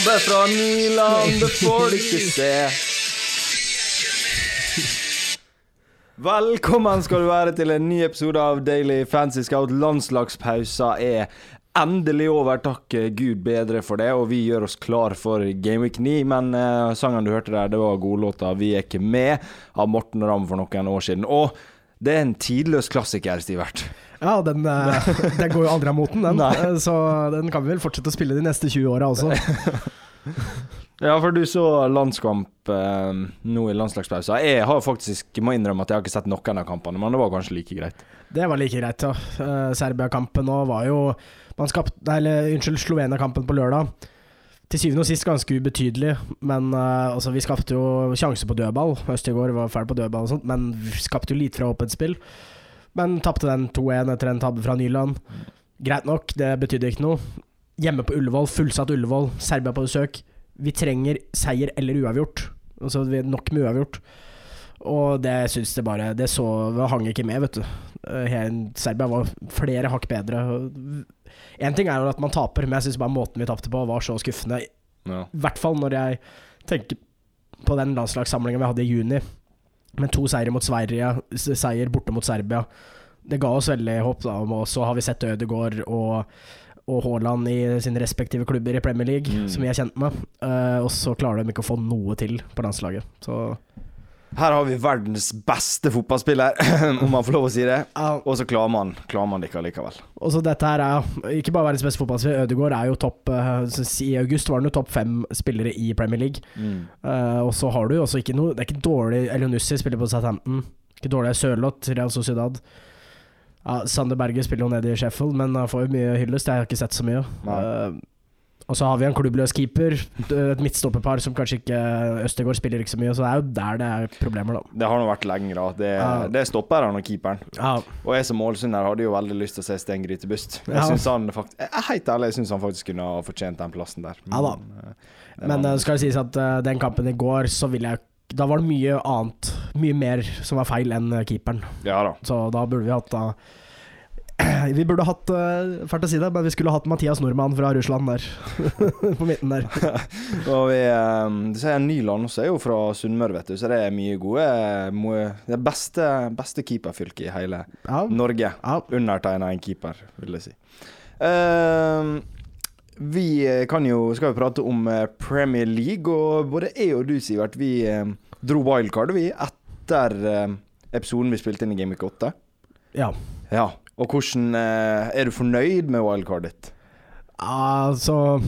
Tabbe fra Nyland, det får du ikke se. Velkommen skal du være til en ny episode av Daily Fancy Scout. Landslagspausa er endelig over, takk Gud bedre for det, og vi gjør oss klar for Game Week 9. Men uh, sangen du hørte der, det var godlåta 'Vi er ikke med' av Morten Ramm for noen år siden. Og det er en tidløs klassiker, Stivert. Ja, den, eh, den, går jo aldri av moten, den. Nei. Eh, Så den kan vi vel fortsette å spille de neste 20 åra også. Ja, for du så landskamp eh, nå i landslagspausa. Jeg har faktisk, må innrømme at jeg har ikke sett noen av kampene, men det var kanskje like greit. Det var like greit, ja. Eh, Serbia-kampen òg var jo man skapte, eller, Unnskyld, Slovenia-kampen på lørdag. Til syvende og sist ganske ubetydelig, men uh, altså, vi skapte jo sjanse på dødball. Østegård var ferdig på dødball og sånt, men vi skapte jo lite fra åpent spill. Men tapte den 2-1 etter en tabbe fra Nyland. Greit nok, det betydde ikke noe. Hjemme på Ullevål, fullsatt Ullevål, Serbia på besøk. Vi trenger seier eller uavgjort. Altså vi er nok med uavgjort. Og det syns det bare Det så hang ikke med, vet du. Eh, Her, Serbia var flere hakk bedre. Én ting er jo at man taper, men jeg syns bare måten vi tapte på, var så skuffende. Ja. I hvert fall når jeg tenker på den landslagssamlingen vi hadde i juni, med to seire mot Sverige, seier borte mot Serbia. Det ga oss veldig håp. da Og så har vi sett Ødegaard og, og Haaland i sine respektive klubber i Premier League, Mm. som vi er kjent med. Uh, og så klarer de ikke å få noe til på landslaget. Så Her har vi verdens beste fotballspiller, om man får lov å si det. Og så klarer man, klarer man det ikke allikevel. Og så dette her er ikke bare verdens beste fotballspiller. Ødegaard er jo topp eh, I august var han jo topp fem spillere i Premier League. Eh, og så har du jo også ikke noe Det er ikke dårlig Elionussi spiller på Southampton. Ikke dårlig Sørloth, Real Sociedad. Ja, Sander Berge spiller jo nede i Sheffield, men han får jo mye hyllest. Jeg har ikke sett så mye. Nei. Eh, og så har vi en klubbløs keeper, et midtstopperpar som kanskje ikke Østegård spiller ikke så mye, så det er jo der det er problemer, da. Det har nå vært lenger, da. Det, Ja. det er stopperen og keeperen. Ja, Og jeg som målsynder hadde jo veldig lyst til å se Sten Grytebust. Jeg Ja. synes han faktisk Jeg helt ærlig, jeg syns han faktisk kunne ha fortjent den plassen der. Ja da. eh, Men var- det skal det sies at eh, den kampen i går, så ville jeg Da var det mye annet, mye mer som var feil enn eh, keeperen. Ja da. Så da burde vi hatt da Vi burde hatt uh, Fælt å si det, men vi skulle hatt Mathias Nordmann fra Russland der. på midten der. Og vi, eh, du sier Nyland også er jo fra Sunnmøre, vet du, så det er mye gode eh, Det beste, beste keeperfylket i hele Ja. Norge. ja. Undertegna en keeper, vil jeg si. Uh, vi eh, kan jo, skal jo prate om eh, Premier League, og både jeg og du, Sivert, vi eh, dro wildcard, vi, etter eh, episoden vi spilte inn i Game Week 8. ja. Ja. Og hvordan eh, Er du fornøyd med wildcardet ditt? Altså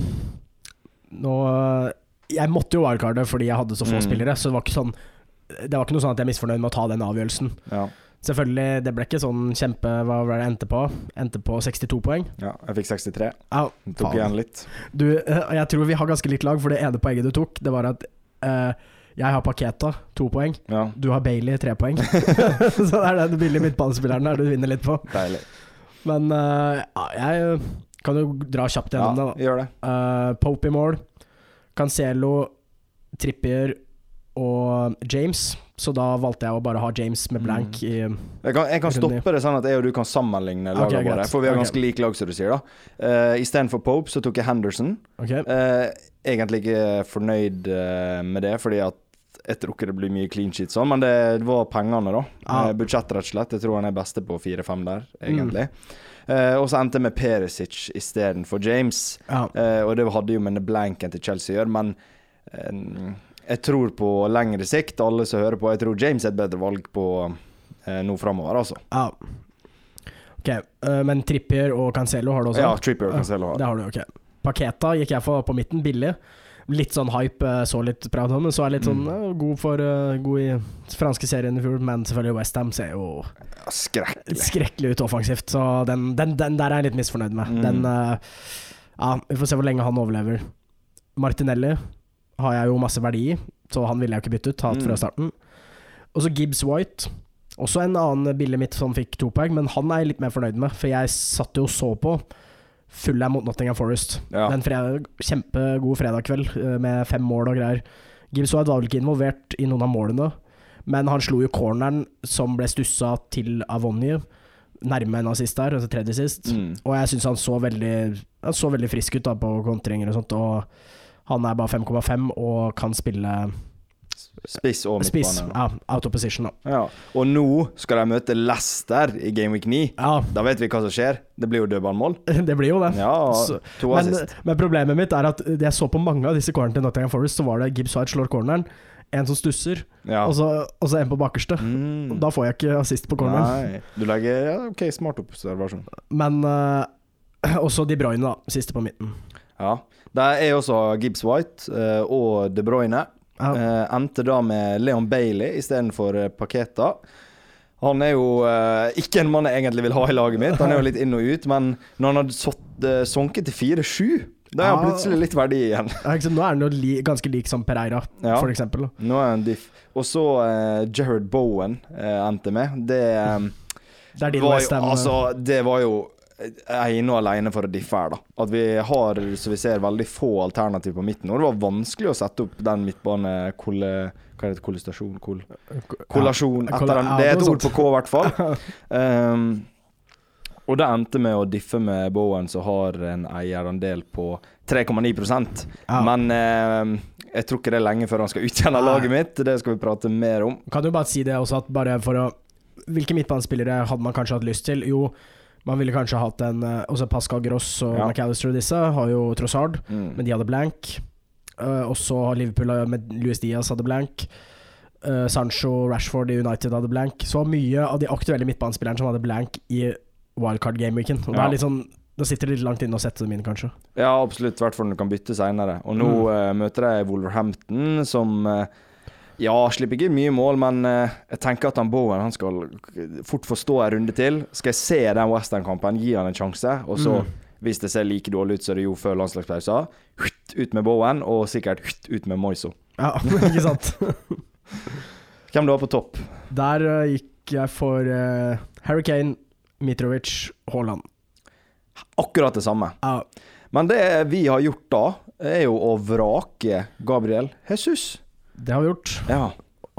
Nå Jeg måtte jo wildcarde fordi jeg hadde så få Mm. spillere, så det var ikke sånn Det var ikke noe sånn at jeg er misfornøyd med å ta den avgjørelsen. Ja. Selvfølgelig, det ble ikke sånn kjempe Hva var det jeg endte på? Endte på 62 poeng. ja jeg fikk 63. Ja, Tok igjen litt. Du, eh, jeg tror vi har ganske likt lag, for det ene poenget du tok, det var at eh, jeg har Paketa, to poeng. Ja, Du har Bailey, tre poeng. så det er den billige midtbanespilleren der du vinner litt på. deilig. Men uh, ja, jeg kan jo dra kjapt Ja, gjennom det, da. gjør det. Uh, Pope i mål. Cancelo, Trippier og James. Så da valgte jeg å bare ha James med blank i Jeg kan, jeg kan stoppe det sånn at jeg og du kan sammenligne lagene okay, våre. For vi har Ok. ganske like lag, som du sier. da uh, Istedenfor Pope så tok jeg Henderson. Okay. Uh, egentlig ikke fornøyd uh, med det, fordi at jeg tror ikke det blir mye clean sheet sånn, men det var pengene, da. Ja. Eh, budsjett, rett og slett. Jeg tror han er beste på 4-5 der, Mm. Eh, og så endte jeg med Perisic istedenfor James. ja. Eh, og det hadde jo med blanken til Chelsea å gjøre, men eh, jeg tror på lengre sikt, alle som hører på, jeg tror James er et bedre valg på eh, nå framover, altså. ja. Ok, uh, men Trippier og Cancelo har du også? Ja, Trippier og Cancelo har Det har du, ok. Paketa gikk jeg for på midten, billig. Litt sånn hype, eh, så litt prat om, men så er litt sånn Mm. eh, god for eh, God i franske serien i fjor, men selvfølgelig Westham ser jo Skrekkelig. skrekkelig ut offensivt, så den, den, den der er jeg litt misfornøyd med. Mm. Den Ja, vi får se hvor lenge han overlever. Martinelli har jeg jo masse verdi i, så han ville jeg jo ikke bytte ut. Hatt fra Mm. starten. Og så Gibbs White. Også en annen billig mitt som fikk to poeng, men han er jeg litt mer fornøyd med, for jeg satt jo og så på Fulham mot Nottingham Forest. Ja. En fredag, kjempegod fredagskveld eh, med fem mål og greier. Gibbs White var vel ikke involvert i noen av målene, men han slo jo corneren som ble stussa til Avonje, nærme en assist der, altså tredje sist. Mm. Og jeg syns han så veldig Han så veldig frisk ut da på kontringer og sånt, og Han er bare 5,5 og kan spille Spiss og spiss. midtbane. Ja, out of position, da. Ja. Og nå skal de møte Leicester i Game Week 9. Ja, Da vet vi hva som skjer. Det blir jo dødballmål. det blir jo det. Ja, Så- Men, men problemet mitt er at jeg så på mange av disse cornerne til Nottingham Forest, så var det Gibbs White slår corneren, en som stusser, Ja. og, så, og så en på bakerste. Mm. Da får jeg ikke assist på corneren. Du legger ja, OK, smart observasjon. Men uh, også De Bruyne, da. Siste på midten. Ja. Der er også Gibbs White uh, og De Bruyne. Eh, endte da med Leon Bailey istedenfor uh, Paketa. Han er jo eh, ikke en mann jeg egentlig vil ha i laget mitt. Han er jo litt inn og ut, men når han hadde sått, eh, til 4-7, da er han plutselig litt verdi igjen. Nå er han jo li ganske lik som Pereira, Ja. for eksempel. Nå er han diff. Og så eh, Jared Bowen eh, endte med. Det eh, Det din var jo, altså, det var jo ene og alene for å diffe her, da. At vi har, så vi ser, veldig få alternativer på midten. Og det var vanskelig å sette opp den midtbanekolle... Hva heter det? Kollistasjon? Kol kollasjon etter den. Det er et ord på K, i hvert fall. Um, og det endte med å diffe med Bowen, som har en eierandel på 3,9 Ja. Men eh, jeg tror ikke det er lenge før han skal ut igjen av Nei. laget mitt. Det skal vi prate mer om. Kan du bare si det også, at bare for å Hvilke midtbanespillere hadde man kanskje hatt lyst til? Jo, man ville kanskje hatt en eh, Også Pascal Gross og Ja. McAllister og disse har jo Trossard, Mm. men de hadde blank. Uh, også har Liverpool eh, med Luis Diaz hadde blank. Uh, Sancho, Rashford i United hadde blank. Så mye av de aktuelle midtbanespillerne som hadde blank i wildcard game-weeken. Og det Ja. sånn Da sitter det litt langt inne å sette dem inn, kanskje. Ja, absolutt. I hvert fall når du kan bytte seinere. Og nå Mm. uh, møter de Wolverhampton, som eh, ja, slipper ikke mye mål, men eh, jeg tenker at han Bowen han skal fort få stå en runde til. Skal jeg se den Western-kampen, gi han en sjanse. Og så, Mm. hvis det ser like dårlig ut som det gjorde før landslagspausen, ut med Bowen, og sikkert ut med Moiso. Ja, ikke sant? Hvem du har på topp? Der uh, gikk jeg for uh, Harry Kane, Mitrovic, Haaland. Akkurat det samme. Ja, Men det vi har gjort da, er jo å vrake Gabriel Jesus. Det har vi gjort. Ja.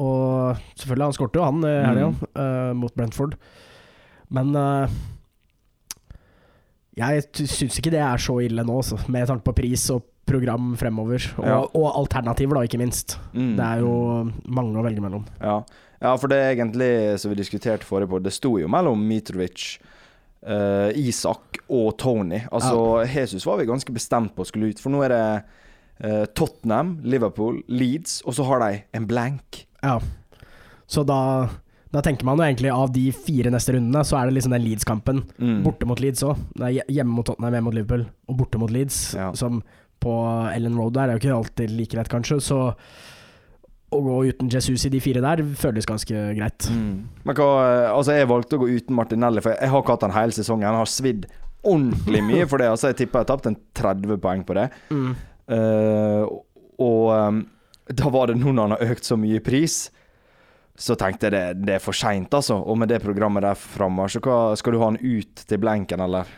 Og selvfølgelig, han skårte jo han i helga Mm. uh, mot Brentford. Men uh, jeg syns ikke det er så ille nå, altså, med tanke på pris og program fremover. Og, Ja. og alternativer, da, ikke minst. Mm. Det er jo mange å velge mellom. Ja. ja, for det er egentlig, som vi diskuterte forrige på, det sto jo mellom Mitrovic, uh, Isak og Tony. Altså, Jesus var vi ganske bestemt på skulle ut, for nå er det eh, Tottenham, Liverpool, Leeds, og så har de en blank. Ja. Så da, da tenker man jo egentlig av de fire neste rundene, så er det liksom den Leeds-kampen. Mm. Borte mot Leeds òg. Hjemme mot Tottenham, hjemme mot Liverpool, og borte mot Leeds. Ja. Som på Ellen Road der er jo ikke alltid like lett, kanskje. Så å gå uten Jesus i de fire der føles ganske greit. Mm. Men hva, altså jeg valgte å gå uten Martinelli, for jeg har ikke hatt han hele sesongen. Han har svidd ordentlig mye for det. Altså Jeg tipper jeg har tapt en 30 poeng på det. Mm. Eh, og um, da var det nå når han har økt så mye i pris, så tenkte jeg det, det er for seint, altså. Og med det programmet der framme, så hva, skal du ha han ut til blenken, eller?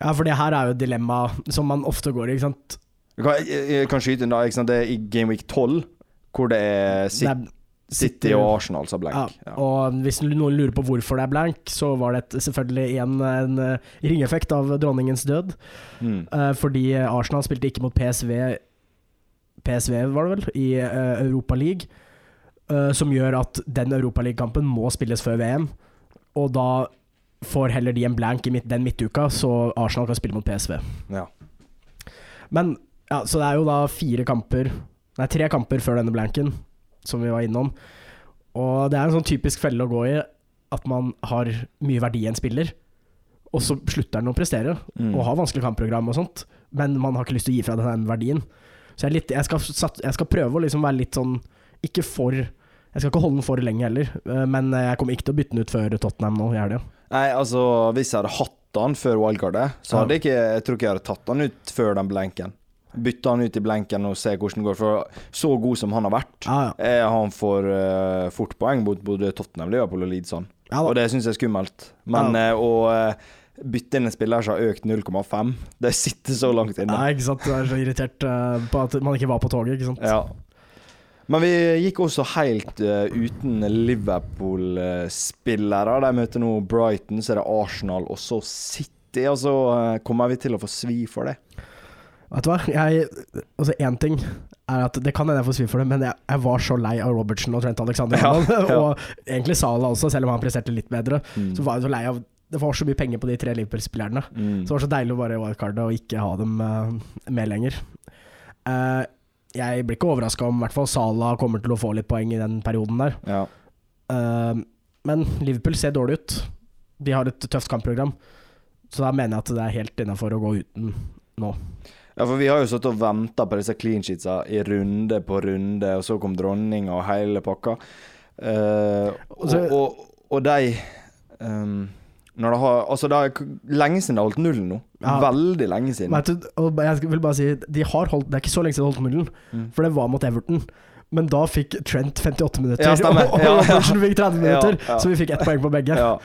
Ja, for det her er jo et dilemma som man ofte går i, ikke sant. Jeg kan, jeg, jeg kan skyte inn da, ikke sant? det er i Game Week 12, hvor det er Det City, er- City og Arsenal sa blank. Ja. Ja. og hvis noen lurer på hvorfor det er blank, så var det et, selvfølgelig en, en eh, ringeffekt av dronningens død. Mm. Eh, fordi Arsenal spilte ikke mot PSV PSV var det vel, i uh, Europa League. eh, som gjør at den Europaligakampen må spilles før VM. Og da får heller de en blank i midt, den midtuka, så Arsenal kan spille mot PSV. Ja. Men ja, Så det er jo da fire kamper Nei, tre kamper før denne blanken, som vi var innom. Og det er en sånn typisk felle å gå i, at man har mye verdi i en spiller, og så slutter den å prestere, Mm. og har vanskelig kampprogram og sånt, men man har ikke lyst til å gi fra den verdien. Så jeg, litt, jeg, skal, jeg skal prøve å liksom være litt sånn Ikke for Jeg skal ikke holde den for lenge heller, eh, men jeg kommer ikke til å bytte den ut før Tottenham nå i helga. Nei, altså, hvis jeg hadde hatt han før wildcardet, så hadde jeg ikke Jeg tror ikke jeg hadde tatt han ut før den blenken. Bytta han ut i blenken og se hvordan det går. For så god som han har vært, Ja, ja. er han for uh, fort poeng mot både Tottenham, Liverpool og Leeds. han. Ja, Og det syns jeg er skummelt. Men uh, å uh, bytte inn en spiller som har økt 0,5, det sitter så langt inne. Nei, ikke sant. Du er så irritert eh, på at man ikke var på toget, ikke sant. Ja. Men vi gikk også helt eh, uten Liverpool-spillere. De møter nå Brighton, så er det Arsenal og så City. Og så eh, kommer vi til å få svi for det. Vet du hva, jeg Altså, én ting er at det kan hende jeg får svi for det, men jeg, jeg var så lei av Robertson og Trent Alexander Ja, ja. og egentlig Salah også, selv om han presterte litt bedre. Mm. Så var jeg så lei av Det var så mye penger på de tre Liverpool-spillerne. Mm. Så det var så deilig å bare wildcarde og ikke ha dem uh, med lenger. Uh, jeg blir ikke overraska om i hvert fall Salah kommer til å få litt poeng i den perioden der. Ja. Uh, men Liverpool ser dårlig ut. De har et tøft kampprogram. Så da mener jeg at det er helt innafor å gå uten nå. Ja, for vi har jo sittet og venta på disse clean sheetsa i runde på runde, og så kom dronninga og hele pakka. Uh, og, og, og de um, når det har, altså det er lenge siden det har holdt nullen nå. Ja. Veldig lenge siden. Du, jeg vil bare si De har holdt Det er ikke så lenge siden de holdt nullen, Mm. for det var mot Everton. Men da fikk Trent 58 minutter, Ja, og, og Ja, ja. Fikk 30 minutter. Så vi fikk ett poeng på begge. Ja.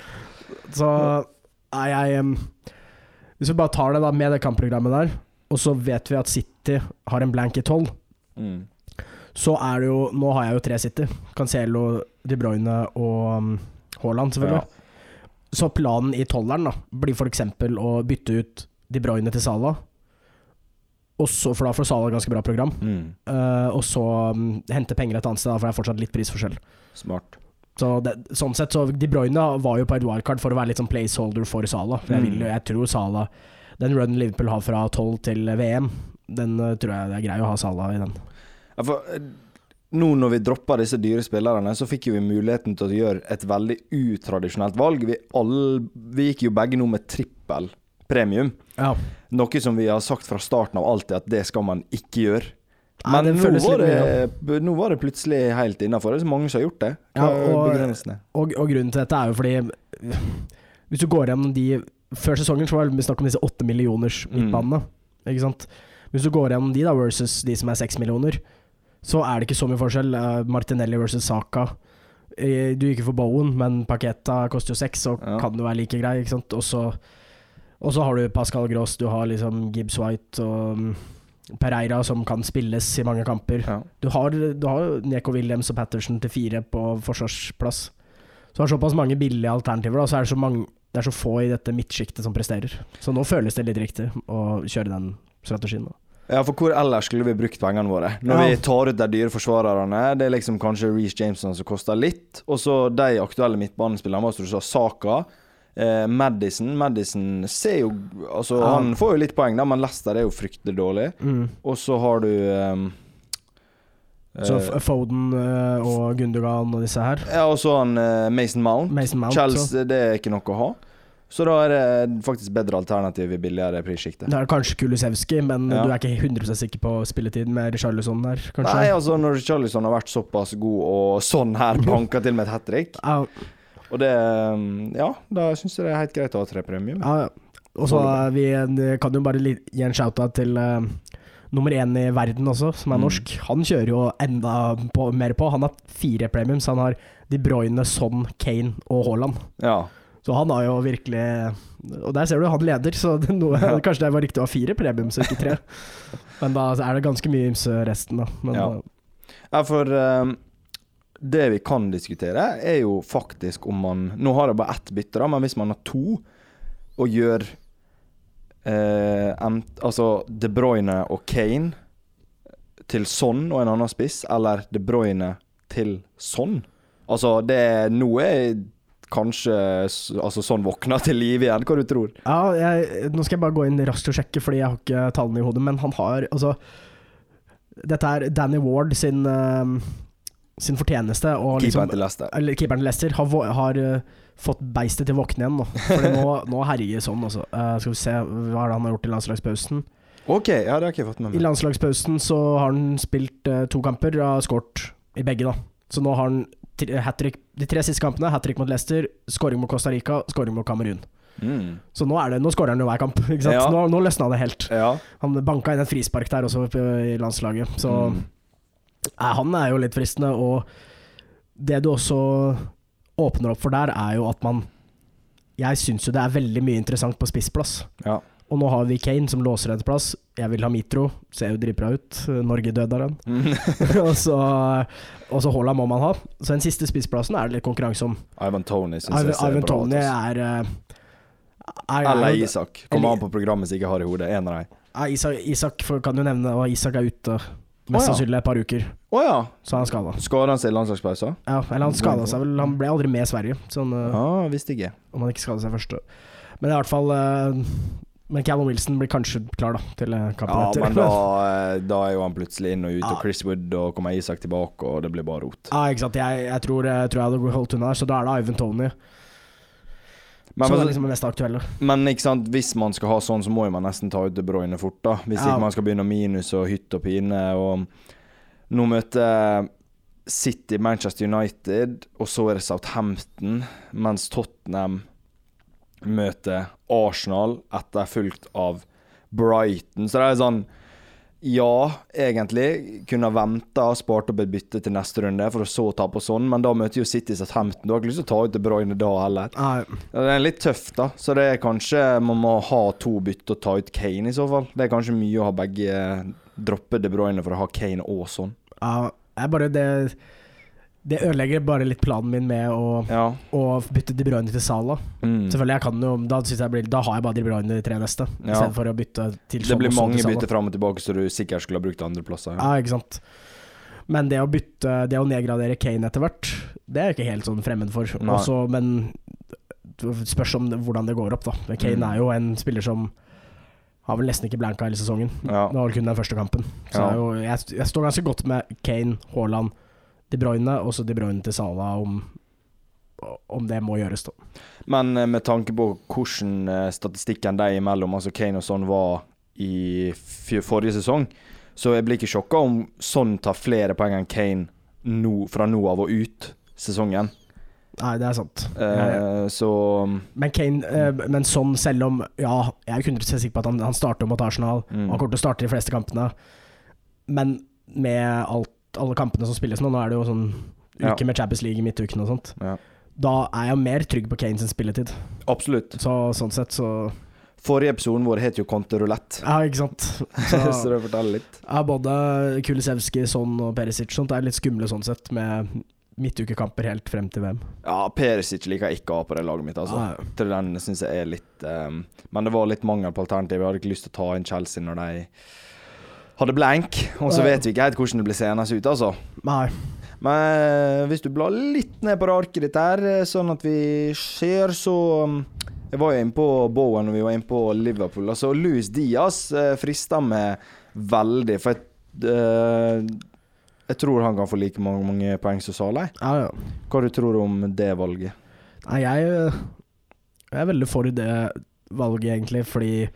Så nei, jeg um, Hvis vi bare tar det da med det kampprogrammet der, og så vet vi at City har en blank i 12, Mm. så er det jo Nå har jeg jo tre City. Cancelo, De Bruyne og um, Haaland, selvfølgelig. Ja. Så planen i tolleren da blir f.eks. å bytte ut De Bruyne til Salah. Og så, for da får Salah ganske bra program. Mm. Uh, og så um, hente penger et annet sted, da, for det er fortsatt litt prisforskjell. Smart. Så det, sånn sett, så De Bruyne var jo på et wildcard for å være litt sånn placeholder for Salah. For jeg, Mm. vil, jeg tror Salah Den runnen Liverpool har fra 12 til VM, den eh, tror jeg det er grei å ha Salah i den. Ja, for, eh, nå når vi droppa disse dyre spillerne, så fikk vi muligheten til å gjøre et veldig utradisjonelt valg. Vi, alle, vi gikk jo begge nå med trippel premium. Ja. Noe som vi har sagt fra starten av alltid at det skal man ikke gjøre. Nei, Men nå var, det, nå var det plutselig helt innafor. Det er så mange som har gjort det. Ja, og-? Og, og grunnen til dette er jo fordi Hvis du går gjennom de Før sesongen så var det snakk om disse åtte millioners Mm. midtbanene. Ikke sant? Hvis du går gjennom de da versus de som er seks millioner, så er det ikke så mye forskjell. Eh, Martinelli versus Saka. Eh, Du gikk for Bowen, men Paketa koster jo seks, så Ja. kan det være like grei. Ikke sant? Og så og så har du Pascal Gross, du har liksom Gibbs White og mm, Pereira som kan spilles i mange kamper. Ja. Du har, du har Neko Williams og Patterson til fire på forsvarsplass. Så du har såpass mange billige alternativer, og så er det så, mange, det er så få i dette midtsjiktet som presterer. Så nå føles det litt riktig å kjøre den strategien. Da. Ja, for hvor ellers skulle vi brukt pengene våre? Når Ja. vi tar ut de dyre forsvarerne, det er liksom kanskje Reece Jameson som koster litt, og så de aktuelle midtbanespillerne, som du sa, Saka, eh, Madison. Madison ser jo Altså, Ja. han får jo litt poeng, da, men Leicester er jo fryktelig dårlig. Og så har du ehm, Så eh, Foden eh, og Gundogan og disse her. Ja, og så han eh, Mason Mount. Mason Mount. Chelsea, det er ikke noe å ha. Så da er det faktisk bedre alternativ i billigere prissjiktet. Det er kanskje Kulusevski, men Ja. du er ikke 100% sikker på spilletid med Richarlison der, kanskje? Nei, altså når Charlison har vært såpass god, og sånn her banka til med et hat trick Ja, Og det ehm, Ja, da syns jeg det er helt greit å ha tre premium. Ja, ja. Og så vi kan jo bare gi en shout-out til nummer én i verden også, som er Mm. norsk. Han kjører jo enda på, mer på. Han har fire premiums. Han har De Bruyne, Son, Kane og Haaland. Ja. Så han har jo virkelig Og der ser du, han leder, så det, noe, Ja. kanskje det var riktig å ha fire premiums ikke tre. Men da er det ganske mye ymse resten, da. Men, Ja. eh, ja, for um, det vi kan diskutere, er jo faktisk om man Nå har jeg bare ett bytte, da, men hvis man har to, og gjør eh, Altså De Bruyne og Kane til Son og en annen spiss, eller De Bruyne til Son Altså, det er noe kanskje altså, sånn våkna til liv igjen. Hva du tror Ja, jeg, nå skal jeg bare gå inn raskt og sjekke, fordi jeg har ikke tallene i hodet, men han har altså Dette er Danny Ward sin, eh, sin fortjeneste. Og Keeperen liksom, til Leicester. eller keeperen til Leicester har, har eh, fått beistet til å våkne igjen nå. Fordi nå, nå herjer sånn, altså. Uh, skal vi se, hva er det han har gjort i landslagspausen? OK, ja, det har ikke jeg fått med meg. I landslagspausen så har han spilt uh, to kamper og har skåret i begge, da. Så nå har han hat-trick de tre siste kampene. Hat trick mot Leicester, skåring mot Costa Rica, skåring mot Kamerun. Mm. Så nå, er det, nå skårer han jo hver kamp. Ja. Nå, nå løsna det helt. Ja. Han banka inn et frispark der også i landslaget. Så Mm. eh, han er jo litt fristende. Og det du også åpner opp for der, er jo at man Jeg syns jo det er veldig mye interessant på spissplass. ja. Og nå har vi Kane som låser en plass. Jeg vil ha Mitro. Ser jo dritbra ut. Norge døde av den. Mm. og så og så Haaland må man ha. Så den siste spissplassen er det litt konkurranse om. Ivan Tony syns jeg ser Ivan bra. Tony er, eh, er, er Eller Isak. Kommer an på programmet som ikke har i hodet. En av dem. Isak, Isak kan du nevne Og Isak er ute mest sannsynlig et par uker, Å ja. så han er skada. Skader han seg i landslagspausen? Ja, eller han skada seg vel, han ble aldri med i Sverige, sånn, Ja, visste ikke. om han ikke skada seg første. Men i hvert fall eh, Men Callum Wilson blir kanskje klar da til eh, kampen Ja, etter. men da, da er jo han plutselig inn og ut, Ja. og Chris Wood, og kommer Isak tilbake, og det blir bare rot. Ja, ikke sant. Jeg, jeg, tror, jeg tror jeg hadde holdt unna der, så da er det Ivan Tony Men, som er liksom det mest aktuelle. men ikke sant, hvis man skal ha sånn, så må jo man nesten ta ut De Bruyne fort, da. Hvis Ja. ikke man skal begynne minus og hytte og pine. Og nå møter City Manchester United, og så er det Southampton, mens Tottenham møter Arsenal, etterfulgt av Brighton. Så det er sånn Ja, egentlig kunne ha venta og spart opp et bytte til neste runde, for å så ta på sånn, men da møter jo City Southampton. Du har ikke lyst til å ta ut De Bruyne da heller. Nei, Det er litt tøft, da. Så det er kanskje man må ha to bytte og ta ut Kane, i så fall. Det er kanskje mye å ha begge droppe De Bruyne for å ha Kane og sånn. ja, jeg bare det Det ødelegger bare litt planen min med å, Ja. å bytte De Bruyne til Sala. Mm. Selvfølgelig, jeg kan jo Da, jeg blir, da har jeg bare De Bruyne de tre neste, Ja. istedenfor å bytte til Det sånn blir mange bytter fram og tilbake, så du sikkert skulle ha brukt andreplasser. Ja, ikke sant. Men det å bytte Det å nedgradere Kane etter hvert, det er jeg ikke helt sånn fremmed for. Også, men spørs om det, hvordan det går opp, da. Kane Mm. er jo en spiller som har vel nesten ikke blanka hele sesongen. Ja. Det var vel kun den første kampen. Så Ja. jo, jeg, jeg står ganske godt med Kane, Haaland, De Bruyne og så De Bruyne til Sala om, om det må gjøres, da. Men eh, med tanke på hvordan eh, statistikken de imellom, altså Kane og sånn, var i forrige sesong, så jeg blir ikke sjokka om sånn tar flere poeng enn Kane nå, fra nå av og ut sesongen. Nei, det er sant. Eh, så Men Kane, eh, men sånn selv om Ja, jeg er 100 sikker på at han, han starter mot Arsenal. mm, Han kommer til å starte de fleste kampene. Men med alt, alle kampene som spilles nå, nå er det jo sånn Ja. uke med Champions League i midtuken og sånt, Ja. da er jeg mer trygg på Kane sin spilletid. Absolutt. Så sånn sett, så Forrige episoden vår het jo Konterulett, Ja, ikke sant. så Så det forteller litt. ja, både Kulisevski, Son og Perisic sånt er litt skumle sånn sett, med midtukekamper helt frem til VM. Ja, Perisic liker jeg ikke å ha på det laget mitt, altså. Ah, ja. Til den syns jeg er litt um, Men det var litt mangel på alternativ. Jeg hadde ikke lyst til å ta inn Chelsea når de hadde blank. Og så Ja. vet vi ikke helt hvordan det blir seende ut, altså. Nei. Men eh, hvis du blar litt ned på det arket ditt her, eh, sånn at vi ser, så um, Jeg var jo inne på Bowen når vi var inne på Liverpool. Altså, Louis Diaz uh, frister meg veldig, for jeg, eh, jeg tror han kan få like mange, mange poeng som Saleh. Ja, ja. Hva du tror du om det valget? Nei, jeg, jeg er veldig for det valget, egentlig, fordi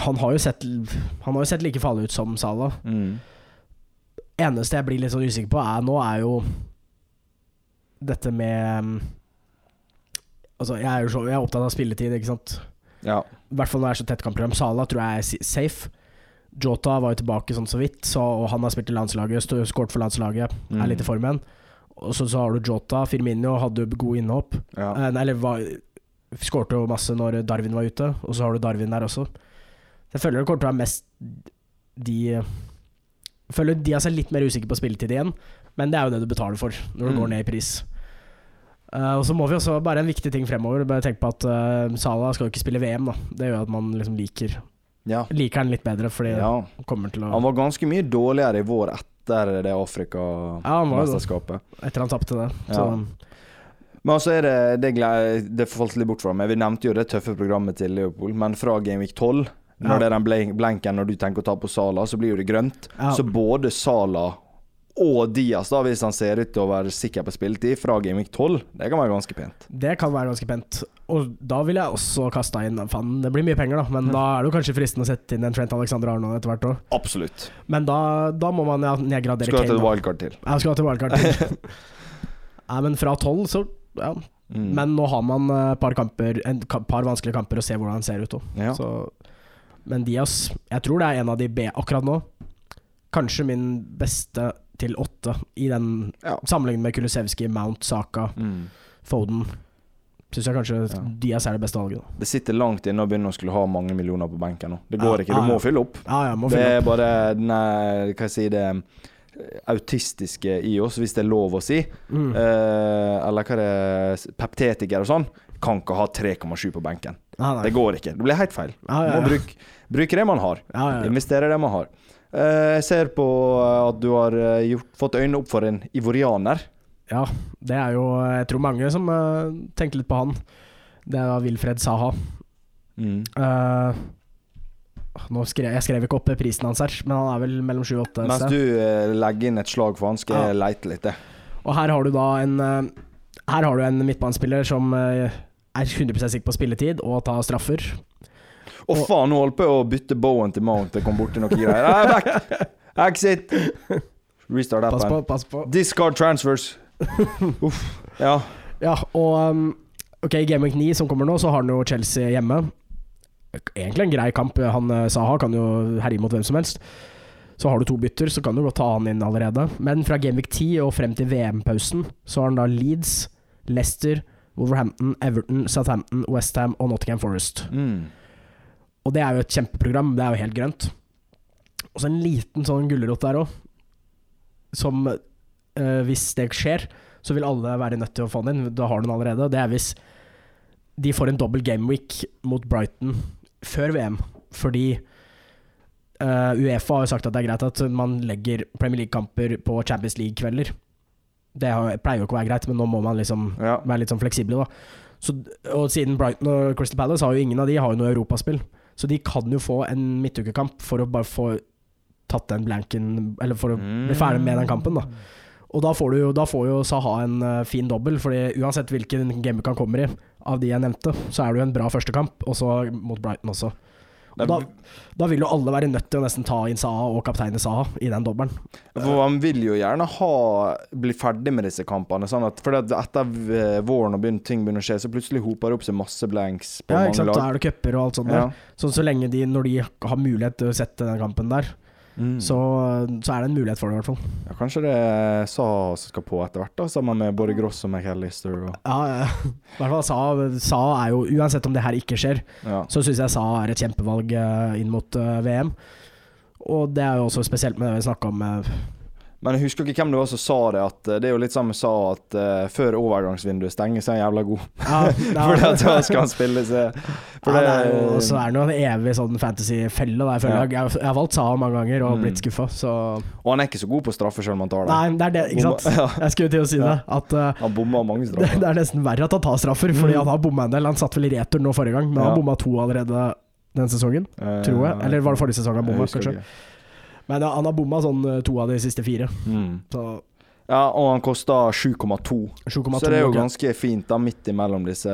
han har jo sett Han har jo sett like farlig ut som Salah. Mm. Eneste jeg blir litt sånn usikker på, er nå, er jo dette med Altså, jeg er jo så, jeg er opptatt av spilletid, ikke sant. Ja. I hvert fall når det er så tett kampprogram. Salah tror jeg er safe. Jota var jo tilbake sånn så vidt, så, og han har spilt i landslaget, skåret for landslaget, Mm. er litt i form igjen. Og så, så har du Jota. Firmino hadde jo gode innhopp. ja. Eh, eller var, skårte jo masse når Darwin var ute, og så har du Darwin der også. Jeg føler det kommer til å være mest de Jeg føler de har seg litt mer usikre på spilletid igjen, men det er jo det du betaler for når du Mm. går ned i pris. Uh, og så må vi også, bare en viktig ting fremover, bare tenk på at uh, Salah skal jo ikke spille VM, da. Det gjør at man liksom liker ja. Liker han litt bedre, fordi ja. han kommer til å Han var ganske mye dårligere i vår etter det Ja. Afrikamesterskapet. Etter han tapte det. Så, Ja. Men altså er det Det, det falt litt bort fra meg. Vi nevnte jo det tøffe programmet til Liverpool, men fra Gameweek 12, når Ja. det er den blenken når du tenker å ta på Sala, så blir jo det grønt. ja. Så både Sala og Diaz, da, hvis han ser ut til å være sikker på spilletid, fra Gameweek 12, det kan være ganske pent. Det kan være ganske pent. Og da vil jeg også kaste inn Faen, det blir mye penger, da, men Mm. da er det jo kanskje fristende å sette inn en Trent Alexander Arnold etter hvert òg. Absolutt. Men da, da må man ja, nedgradere Skal til Kane. et wildcard til. Jeg skal til wildcard til. Nei, men fra tolv, så ja. Mm. Men nå har man et par kamper En par vanskelige kamper å se hvordan han ser ut òg. ja. Så Men Diaz, jeg tror det er en av de B akkurat nå. Kanskje min beste til åtte i den Ja. sammenlignet med Kulusevski, Mount, Saka, Mm. Foden. Syns jeg kanskje Ja. Diaz er det beste valget. da. Det sitter langt inne å begynne å skulle ha mange millioner på benken nå. Det Ja, går ikke. Du ja, må ja. fylle opp. Ja, ja, må Det er opp. bare den hva jeg sier det autistiske i oss, hvis det er lov å si, Mm. eh, eller hva det er, peptetikere og sånn, kan ikke ha 3,7 på benken. Det går ikke. Det blir helt feil. Ja, ja, Man må bruke, bruke det man har. Ja, ja, ja. Investere det man har. Eh, jeg ser på eh, at du har eh, gjort, fått øynene opp for en ivorianer. Ja, det er jo Jeg tror mange som uh, tenker litt på han. Det er da Wilfred Saha. Mm. Uh, nå skrev, jeg skrev ikke opp prisen hans her, men han er vel mellom 7 og 8. Mens du uh, legger inn et slag for han, skal Ja. leite litt. Og her har du da en eh, Her har du en midtbanespiller som eh, er 100% sikker på spilletid og tar straffer. Å oh, faen, nå holdt på å bytte bowen til Mount. Det kom borti noe greier. Nei, back! Exit! Restart Pass på, appen. pass på. Discard transfers. Uff. Ja. Ja, og um, Ok, i Game Week 9 som kommer nå, så har han jo Chelsea hjemme. Egentlig en grei kamp. Han eh, Saha kan jo herje mot hvem som helst. Så har du to bytter, så kan du godt ta han inn allerede. Men fra Game Week 10 og frem til VM-pausen, så har han da Leeds, Leicester, Wolverhampton, Everton, Southampton, Westham og Nottingham Forest. Mm. Og det er jo et kjempeprogram. Det er jo helt grønt. Og så en liten sånn gulrot der òg, som eh, Hvis det skjer, så vil alle være nødt til å få den inn. Da har du den allerede. Det er hvis de får en dobbel gameweek mot Brighton før VM. Fordi uh, Uefa har jo sagt at det er greit at man legger Premier League-kamper på Champions League-kvelder. Det har- pleier jo ikke å være greit, men nå må man liksom Ja. være litt sånn fleksible, da. Så, og siden Brighton og Crystal Palace har jo ingen av de har jo noe europaspill. Så de kan jo få en midtukekamp for å bare få tatt den blanken Eller for å bli ferdig med den kampen, da. Og da får, du da får jo Saha en eh, fin dobbel, Fordi uansett hvilken gameweek han kommer i, av de jeg nevnte, så er det jo en bra førstekamp, og så mot Brighton også. Og da, da vil jo alle være nødt til å nesten ta inn Saha og kapteinen Saha i den dobbelen. For han vil jo gjerne ha bli ferdig med disse kampene. Sånn at, for at etter våren og begynner, ting begynner å skje, så plutselig hoper det opp seg masse blanks på Ja, ikke mange sant? Da er det cuper og alt sånt. Ja. der. Så, så lenge de, når de har mulighet til å sette den kampen der, Mm. så, så er det en mulighet for det, i hvert fall. ja, kanskje det er sa som skal på etter hvert, da, sammen med både Gross og McAllister. Og, Ja, ja. I hvert fall Sa, Sa er jo Uansett om det her ikke skjer, ja. så syns jeg Sa er et kjempevalg eh, inn mot eh, VM. Og det er jo også spesielt med det vi snakka om eh, Men jeg husker ikke hvem det var som sa det, at eh, det er jo litt samme sa at uh, før overgangsvinduet stenger, så er han jævla god. ja, det Fordi at da skal han spille seg For ja, det, det er jo, så er det jo en evig sånn fantasy-felle. Jeg, Ja. jeg, jeg, jeg har valgt Saha mange ganger og Mm. blitt skuffa, så Og han er ikke så god på straffer selv om han tar det. Nei, det er det, ikke sant? Ja. Jeg skulle til å si det. At uh, Han bomma mange straffer. det er nesten verre at han tar straffer, fordi Mm. han har bomma en del. Han satt vel i retur nå forrige gang, men han bomma to allerede den sesongen, Eh, tror jeg. Eller var det forrige sesong han jeg bomma, kanskje? ikke. Men han har bomma sånn eh, to av de siste fire. Mm. Så Ja, og han kosta 7,2. 7,2 Så det er jo ganske fint, da, midt imellom disse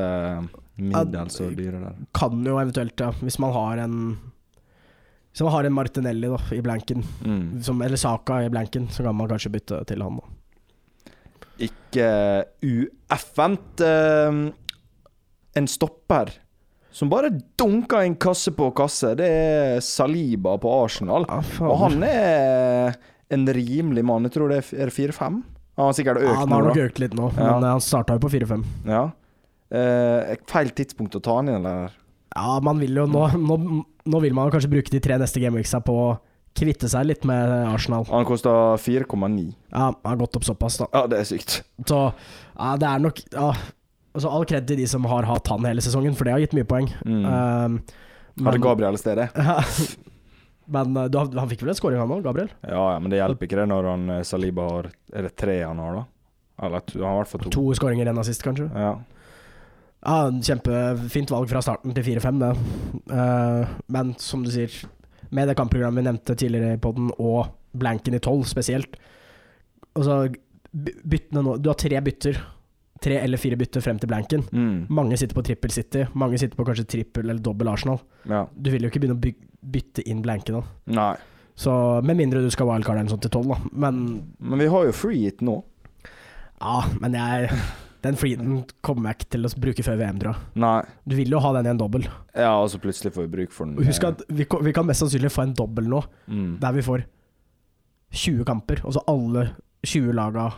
middels og dyre der. kan jo eventuelt, ja, hvis man har en Hvis man har en Martinelli da, i blanken, Mm. som, eller Saka i blanken, så kan man kanskje bytte til han. da. Ikke ueffent. Uh, en stopper som bare dunker inn kasse på kasse, det er Saliba på Arsenal. Ja. Og han er en rimelig mann. Jeg tror det er- er det fire-fem? Han har sikkert ja, økt han har nok økt litt nå, Ja. men eh, han starta jo på 4-5. Ja. Eh, feil tidspunkt å ta han inn, eller? Ja, man vil jo nå, nå Nå vil man kanskje bruke de tre neste gameweeksa på å kvitte seg litt med Arsenal. Han kosta 4,9. Ja, han har gått opp såpass, da. Ja, det er sykt. Så ja, det er nok ja, altså All kred til de som har hatt han hele sesongen, for det har gitt mye poeng. Mm. Um, det Gabriel stedet? men uh, du, han fikk vel en scoring, han òg, Gabriel? Ja, ja, men det hjelper ikke det når han eh, Saliba har Er det tre han har, da? Eller to, han har i hvert fall to. To skåringer enn assist, kanskje? Ja. Ja, Kjempefint valg fra starten til 4-5, det. Uh, men som du sier, med det kampprogrammet vi nevnte tidligere i poden, og blanken i 12 spesielt Altså, byttene nå Du har tre bytter. Tre eller fire bytter frem til blanken. Mm. Mange sitter på trippel City, mange sitter på kanskje trippel eller dobbel Arsenal. ja. Du vil jo ikke begynne å by bytte inn blanken da. Nei. Så med mindre du skal wildcard eller sånt til 12, da. Men Men vi har jo free it nå. ja, men jeg Den freeden kommer jeg ikke til å bruke før VM, tror jeg. Nei. Du vil jo ha den i en dobbel. Ja, og så plutselig får vi bruk for den. Husk at vi, vi kan mest sannsynlig få en dobbel nå, mm. der vi får 20 kamper, og så alle 20 laga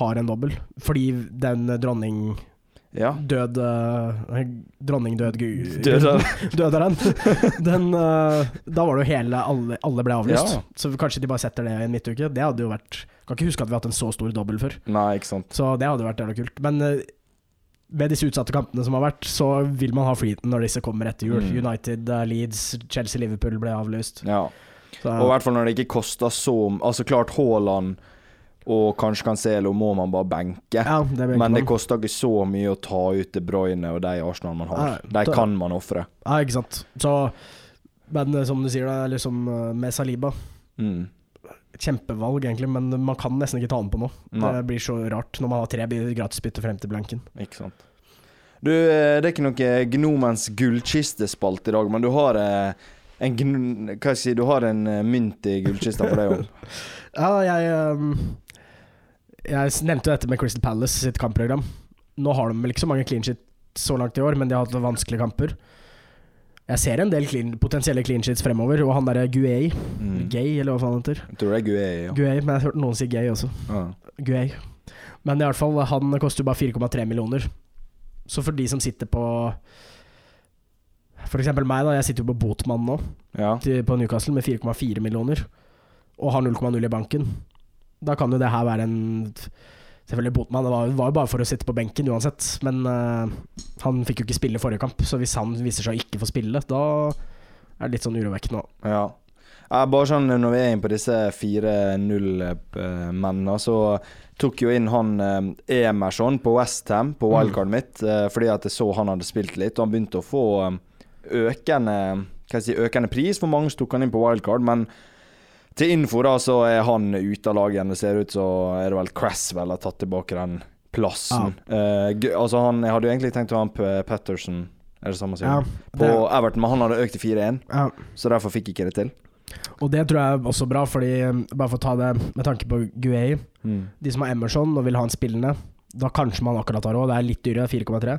har en dobbel. Fordi den dronning... Ja. Død uh, Dronning død gu- Dødaren. Dødaren. Den uh, Da var det jo hele Alle, alle ble avlyst. Ja. Så kanskje de bare setter det i en midtuke. Det hadde jo vært Kan ikke huske at vi har hatt en så stor dobbel før. Nei, ikke sant. Så det hadde vært jævla kult. Men uh, med disse utsatte kampene som har vært, så vil man ha flyten når disse kommer etter jul. Mm. United, Leeds, Chelsea, Liverpool ble avlyst. Ja. Så, Og i hvert fall når det ikke kosta så Altså klart Haaland og kanskje Cancelo må man bare benke. ja, det Men det koster ikke så mye å ta ut De Bruyne og de Arsenal man har. Ja, De kan man ofre. Ja, ikke sant. Så Men uh, som du sier, da, er som uh, med Saliba Mm. Kjempevalg, egentlig, men man kan nesten ikke ta den på nå. Det blir så rart når man har tre gratisbytte frem til blanken. Ikke sant. Du, eh, det er ikke noe Gnomens gullkistespalt i dag, men du har eh, en Hva skal jeg si, du har en eh, mynt i gullkista for deg òg. Ja, jeg um, Jeg nevnte jo dette med Crystal Palace sitt kampprogram. Nå har de vel ikke så mange clean shit så langt i år, men de har hatt vanskelige kamper. Jeg ser en del clean, potensielle clean shits fremover, og han derre Guay Mm. Gay, eller hva faen han heter. Jeg tror det er Guay, ja. Guay, men jeg har hørt noen si gay også. Ah. Guay. Men i alle fall, han koster jo bare 4,3 millioner. Så for de som sitter på For eksempel meg, da. Jeg sitter jo på Botmann nå, Ja. til, på Newcastle, med 4,4 millioner. Og har 0,0 i banken. Da kan jo det her være en Selvfølgelig Botman. det var, var jo bare for å sitte på benken uansett, men uh, han fikk jo ikke spille forrige kamp. Så hvis han viser seg å ikke få spille, da er det litt sånn urovekkende òg. Ja. Ja, bare sånn Når vi er inne på disse 4-0-mennene, så tok jo inn han eh, Emerson på Westham på wildcard mitt, eh, fordi at jeg så han hadde spilt litt, og han begynte å få eh, økende si, økende pris. For mange tok han inn på wildcard, men til info da, så er han ute av laget igjen. Det ser ut så er det vel Cresswell har tatt tilbake den plassen. Eh, gu- altså han, Jeg hadde jo egentlig tenkt å ha han P- Petterson, er det samme å si, Ja, på Everton, men han hadde økt til 4-1, ja. så derfor fikk ikke det til. Og det tror jeg er også bra, fordi um, bare for å ta det med tanke på Guay De som har Emerson og vil ha han spillende, da kanskje man akkurat har råd. Det er litt dyrere, 4,3.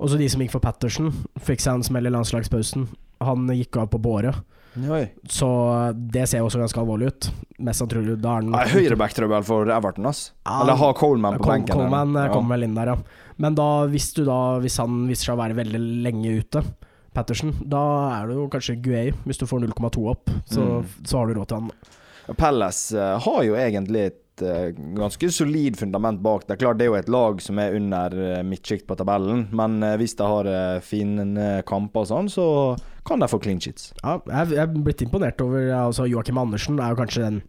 Og så de som gikk for Patterson, fikk seg en smell i landslagspausen. Han gikk av på båre, Oi. så det ser også ganske alvorlig ut. Mest sannsynlig da er den Høyrebacktrøbbel for Everton, ass. Ja, Eller ha Coleman på Col benken. Coleman eller? eh, kommer vel inn der, ja. Men da, hvis du da Hvis han viser seg å være veldig lenge ute, Patterson, da er det jo kanskje Guay, hvis du får 0,2 opp. Så, Mm. så har du råd til han. Palace eh, har jo egentlig et eh, ganske solid fundament bak. Det er klart det er jo et lag som er under uh, midtsjikt på tabellen, men eh, hvis de har fine kamper og sånn, så kan de få clean sheets. Ja, jeg, er blitt imponert over altså Joakim Andersen er jo kanskje den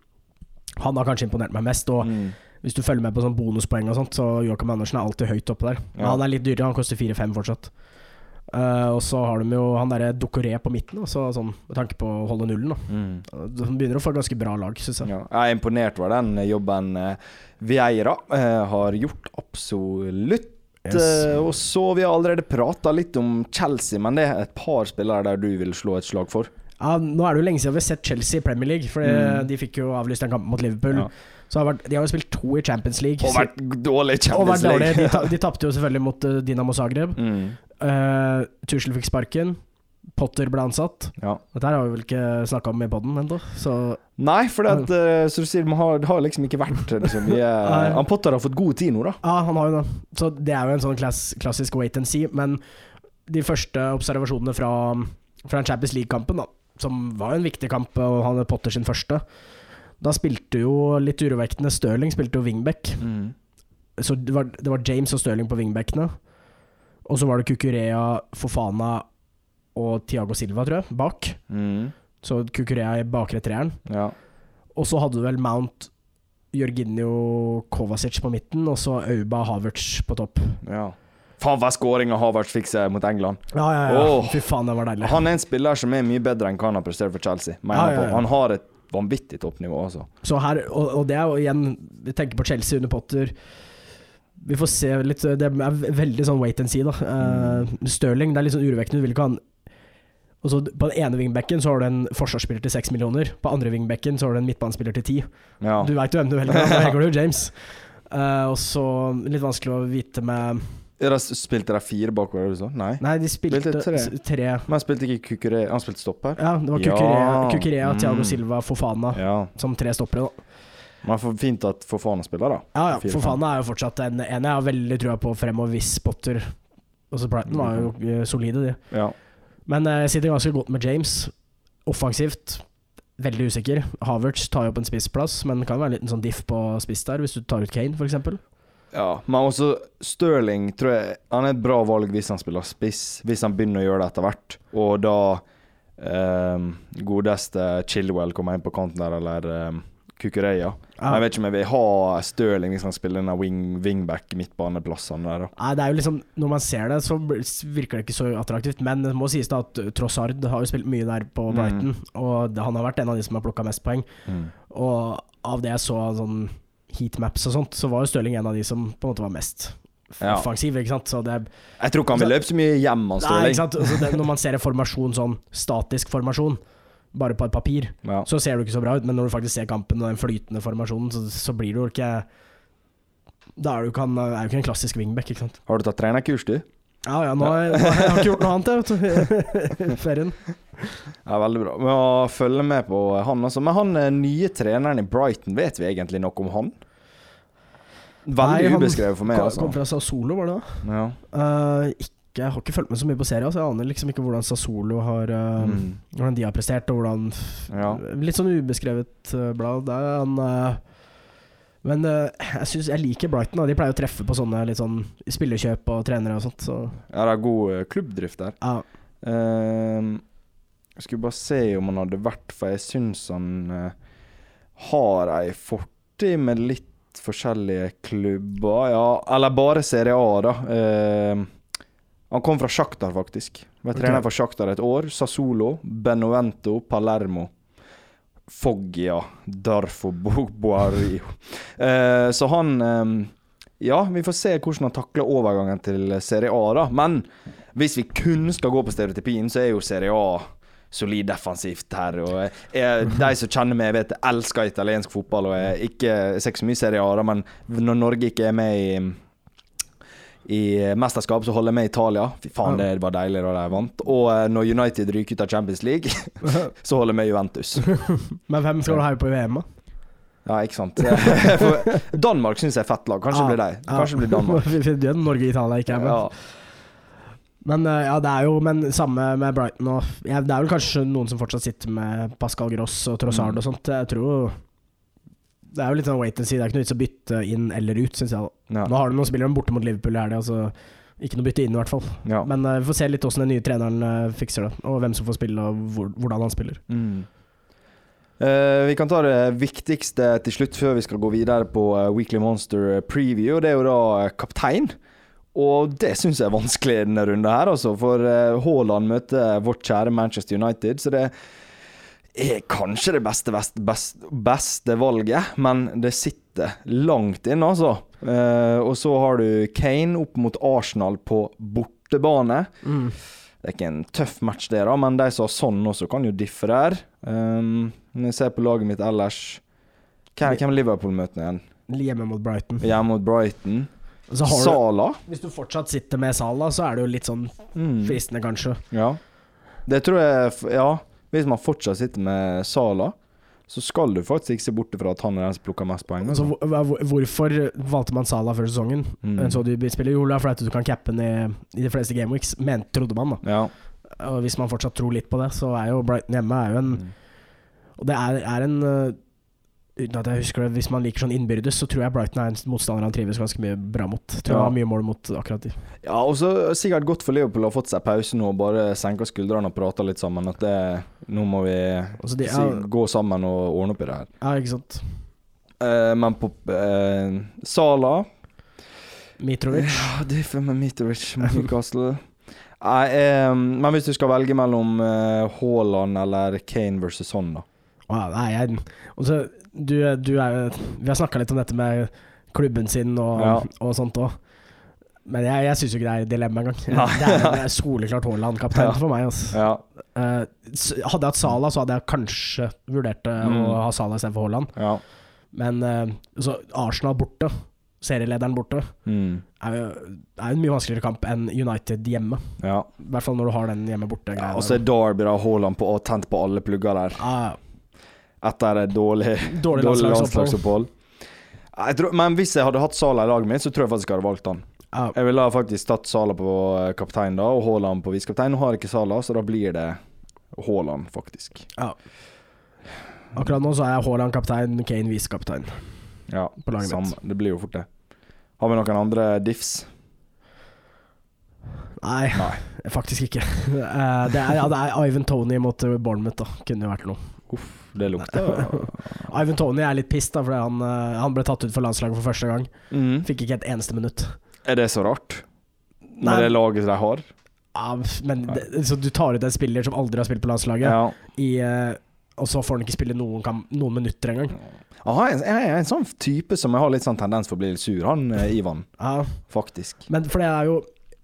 Han har kanskje imponert meg mest. Og Mm. hvis du følger med på sånn bonuspoeng og sånt, så Joakim Andersen er alltid høyt oppe der. Ja. Han er litt dyrere, han koster 4-5 fortsatt. Eh, og så har de jo han derre Dokoré på midten, også, sånn, med tanke på å holde nullen. Da. Mm. De begynner å få ganske bra lag, syns jeg. Ja. Jeg er imponert over den jobben uh, Vieira uh, har gjort. Absolutt. Yes. Og så Vi har allerede prata litt om Chelsea, men det er et par spillere der du vil slå et slag for. Ja, nå er det jo lenge siden vi har sett Chelsea i Premier League, for Mm. de fikk jo avlyst en kamp mot Liverpool. Ja. Så har vært, de har jo spilt to i Champions League. Og vært dårlig i Champions dårlige. De, League. ta, de tapte jo selvfølgelig mot uh, Dinamo Zagreb. mm. Uh, Tuchel fikk sparken. Potter ble ansatt. ja. Dette her har vi vel ikke snakka om i poden ennå, så Nei, for det, at, uh, som du sier, man har, det har liksom ikke vært liksom, vi er, Han Potter har fått god tid nå, da. Ja, han har jo det. Så det er jo en sånn klass, klassisk wait and see. Men de første observasjonene fra, fra Champions League-kampen, da, som var jo en viktig kamp, og han er Potter sin første, da spilte jo litt urovekkende Stirling spilte jo wingback. Så det var, det var James og Stirling på wingbackene. Og så var det Kukurea, Fofana og Tiago Silva, tror jeg, bak. Mm. Så Kukurea i bakre treeren. Ja. Og så hadde du vel Mount, Jorginho, Kovacic på midten, og så Auba Havertz på topp. ja. Faen, hva skåringa Havertz fikk seg mot England. Ja, ja, ja. Oh. Fy faen, det var deilig. Han er en spiller som er mye bedre enn hva han har prestert for Chelsea. Ja, ja, på. ja. Han har et vanvittig toppnivå, altså. Så her, og, og det er jo igjen Vi tenker på Chelsea under Potter. Vi får se litt Det er veldig sånn wait and see, da. Eh, Stirling, det er litt sånn urovekkende. Du vil ikke ha en og så På den ene wingbacken så har du en forsvarsspiller til seks millioner. På andre wingbacken så har du en midtbanespiller til ti. Ja. Du veit jo hvem du velger. Da velger du James. Uh, og så litt vanskelig å vite med Spilte de fire bakover, du sa? Nei. Nei, de spilte Spilte tre. tre. Men han spilte ikke Kukure Han spilte stopper? Ja, det var Ja. Kukurea, Kukurea Mm. Thiago Silva, Fofana Ja. som tre stoppere. da Men for fint at Fofana spiller, da. Ja, ja. Fire, For er jo fortsatt en, en jeg har veldig trua på fremover hvis Potter Også Brighton var jo eh, solide, de. Ja. Men eh, jeg sitter ganske godt med James. Offensivt veldig usikker. Havertz tar jo opp en spissplass, men det kan være en liten sånn diff på spiss der, hvis du tar ut Kane, f.eks. ja. Men også Stirling tror jeg Han er et bra valg hvis han spiller spiss, hvis han begynner å gjøre det etter hvert. Og da um, godeste Chilwell kommer inn på kanten der, eller um, Kukureya. Men Jeg vet ikke om jeg vil ha Stirling hvis han spiller denne wing, wingback midtbaneplassene der. Nei, det er jo liksom Når man ser det, så virker det ikke så attraktivt. Men det må sies da at Trossard har jo spilt mye der på Mm. Og det- han har vært en av de som har plukka mest poeng. Mm. Og av det jeg så sånn heatmaps og sånt, så var jo Stirling en av de som på en måte var mest Ja. offensiv, ikke sant. Så det Jeg tror ikke han vil løpe så mye hjemme. Nei, ikke sant. Altså det, når man ser en formasjon sånn, statisk formasjon, bare på et papir, Ja. så ser det ikke så bra ut. Men når du faktisk ser kampen og den flytende formasjonen, så, så blir det jo ikke Da er du ikke en klassisk wingback, ikke sant. Har du tatt trenerkurs, du? Ja ja, nå har jeg, nå har jeg ikke gjort noe annet, jeg, vet du. Ferien. Ja, veldig bra. Vi må følge med på han, altså. Men han eh, nye treneren i Brighton, vet vi egentlig noe om han? Veldig Nei, ubeskrevet for meg, Han altså. kom fra Sassolo, var det da? Ja. Uh, ikke, jeg har ikke fulgt med så mye på serien, så jeg aner liksom ikke hvordan Sassolo har uh, Mm. Hvordan de har prestert, og hvordan ja. Litt sånn ubeskrevet uh, blad. Der er han Men eh, jeg synes jeg liker Brighton. Da. De pleier å treffe på sånne litt sånn spillerkjøp og trenere og sånt. Så ja, det er god eh, klubbdrift der. ja. Uh, jeg skulle bare se om han hadde vært, for jeg syns han uh, har ei fortid med litt forskjellige klubber. Ja, eller bare Serie A, da. Uh, han kom fra Sjaktar, faktisk. Var trener for Sjaktar et år. Sassolo, Benovento, Palermo. Foggia, Darfo Boario. Eh, så han ehm, Ja, vi får se hvordan han takler overgangen til Serie A, da. Men hvis vi kun skal gå på stereotypien, så er jo Serie A solid defensivt her. Og jeg, de som kjenner meg, vet jeg elsker italiensk fotball. Og jeg, ikke, jeg ser ikke så mye Serie A, da, men når Norge ikke er med i i mesterskap så holder jeg med Italia. Fy faen, det var deilig da de vant. Og eh, når United ryker ut av Champions League, så holder jeg med Juventus. Men hvem skal du heie på i VM, da? Ja, ikke sant. For Danmark syns jeg er fett lag. Kanskje Ja, blir de. Kanskje det blir Danmark. Norge og Italia ikke er med. Ja. Men eh, ja, det er jo Men samme med Brighton og ja, Det er vel kanskje noen som fortsatt sitter med Pascal Gross og Trossard Mm. og sånt. Jeg tror Det er jo litt sånn wait and see. Det er ikke noe vits å bytte inn eller ut, syns jeg. Ja. Nå har du noen spillere borte mot Liverpool i helga, altså ikke noe bytte inn, i hvert fall. Ja. Men uh, vi får se litt hvordan den nye treneren uh, fikser det, og hvem som får spille, og hvor, hvordan han spiller. Mm. Uh, vi kan ta det viktigste til slutt før vi skal gå videre på Weekly Monster preview. og Det er jo da kaptein. Og det syns jeg er vanskelig denne runden her, altså. For Haaland møter vårt kjære Manchester United. Så det er kanskje det beste, best, best, beste valget, men det sitter langt inne, altså. Eh, og så har du Kane opp mot Arsenal på bortebane. Det er ikke en tøff match, det, da, men de som har sånn også, kan jo diffe der. Um, når jeg ser på laget mitt ellers Hvem, hvem er Liverpool-møtene igjen? Hjemme mot Brighton. Hjemme mot Brighton. Så har du, Sala. hvis du fortsatt sitter med Sala, så er det jo litt sånn Mm. fristende, kanskje. Ja. Det tror jeg Ja, hvis man fortsatt sitter med Sala, så skal du faktisk ikke se bort fra at han er den som plukker mest poeng. Altså, Altså. hvor- hvor- hvorfor valgte man Sala før sesongen? Mm. Så du spiller jo er at du kan cappe ned i, de fleste gameweeks, men trodde man, da. Ja. Og hvis man fortsatt tror litt på det, så er jo Brighton hjemme er jo en Mm. Og det er, er en øh, Uten at jeg husker det, hvis man liker sånn innbyrdes, så tror jeg Brighton er en motstander han trives ganske mye bra mot. Tror Ja. han har mye mål mot akkurat de. ja, og så sikkert godt for Liverpool å ha fått seg pause nå og bare senke skuldrene og prate litt sammen. At det, nå må vi Altså de, si, ja, gå sammen og ordne opp i det her. ja, ikke sant. Uh, men på uh, Sala Mitrovic. Ja, det er for meg Mitrovic mot Newcastle. Nei, um, men hvis du skal velge mellom Haaland Haaland eller Kane versus Son, da? Nei, jeg, og så, du, du er, vi har snakka litt om dette med klubben sin og, Ja. og sånt òg. Men jeg, jeg syns jo ikke det er et dilemma engang. Det er, det er soleklart Haaland-kaptein Ja. for meg. Altså. Ja. Uh, hadde jeg hatt Sala, så hadde jeg kanskje vurdert eh, Mm. å ha Sala istedenfor Haaland. ja. Men uh, så Arsenal borte, serielederen borte, Mm, er jo er en mye vanskeligere kamp enn United hjemme. ja. I hvert fall når du har den hjemme borte. og så er Darby og Haaland på, og tent på alle plugger der. ah, Etter et dårlig, Dårlig dårlig landslagsopphold. Tror, men hvis jeg hadde hatt Sala i laget mitt, så tror jeg faktisk jeg hadde valgt han. Uh. Jeg ville faktisk tatt Sala på eh, kaptein da, og Haaland på visekaptein. Nå har jeg ikke Sala, så da blir det Haaland, faktisk. Akkurat nå så er Haaland kaptein, Kane visekaptein Ja, på laget samme. mitt. Det blir jo fort det. Har vi noen andre diffs? Nei, Nei. faktisk ikke. Eh, det, er, ja, det er Ivan Tony mot Bournemouth, da. Kunne jo vært noe. Det lukter Ivan Tony er litt pissed, da, fordi han, eh, han ble tatt ut for landslaget for første gang. mm. Fikk ikke et eneste minutt. Er det så rart? Med Nei. det laget de har? Ja, men det, så du tar ut en spiller som aldri har spilt på landslaget, Ja. i, eh, og så får han ikke spille noen, noen minutter engang. Aha, jeg, jeg er en sånn type som jeg har litt sånn tendens for å bli litt sur, han eh, Ivan. Ja, Faktisk. men for det er jo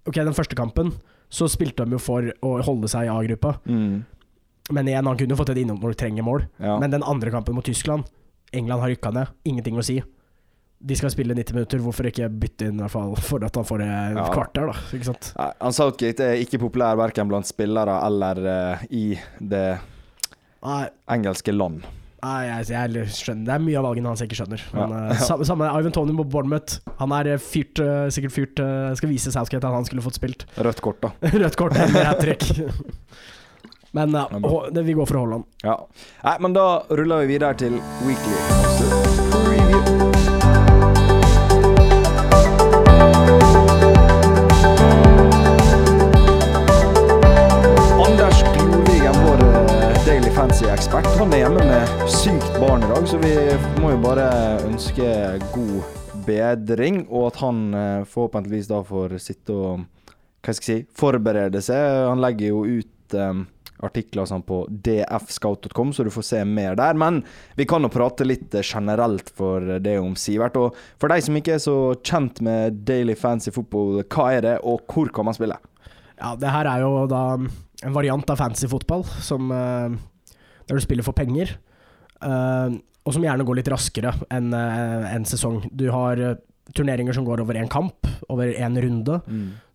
Ok, den første kampen så spilte de jo for å holde seg i A-gruppa. Mm. Men igjen, han kunne fått et innom når du trenger mål. Ja. Men den andre kampen mot Tyskland England har rykka ned. Ingenting å si. De skal spille 90 minutter, hvorfor ikke bytte inn i hvert fall for at han får et Ja. kvarter, da? Ikke sant? Han Southgate er ikke populær verken blant spillere eller uh, i det Nei, engelske land. nei jeg, jeg skjønner Det er mye av valgene hans jeg ikke skjønner. Men Ja. eh, samme, samme Ivan Tony på Bournemouth. Han er eh, fyrt, uh, sikkert fyrt Skal vise Southgate at han skulle fått spilt. Rødt kort, da. Rødt kort eller hat trick. Men uh, det, vi går for Haaland. Ja. Nei, men da ruller vi videre til weekly preview. Anders Glovigen, vår eh, Daily Fancy-ekspert, han er hjemme med sykt barn i dag, så vi må jo bare ønske god bedring, og at han eh, forhåpentligvis da får sitte og hva skal jeg si, forberede seg. Han legger jo ut eh, artikler og sånn på dfscout.com, så du får se mer der. Men vi kan jo prate litt eh, generelt for det om Sivert. Og for de som ikke er så kjent med Daily Fancy Football, hva er det, og hvor kan man spille? Ja, det her er jo da en variant av fancy fotball, som, eh, der du spiller for penger. eh, og som gjerne går litt raskere enn eh, en sesong. Du har eh, turneringer som går over én kamp, over én runde.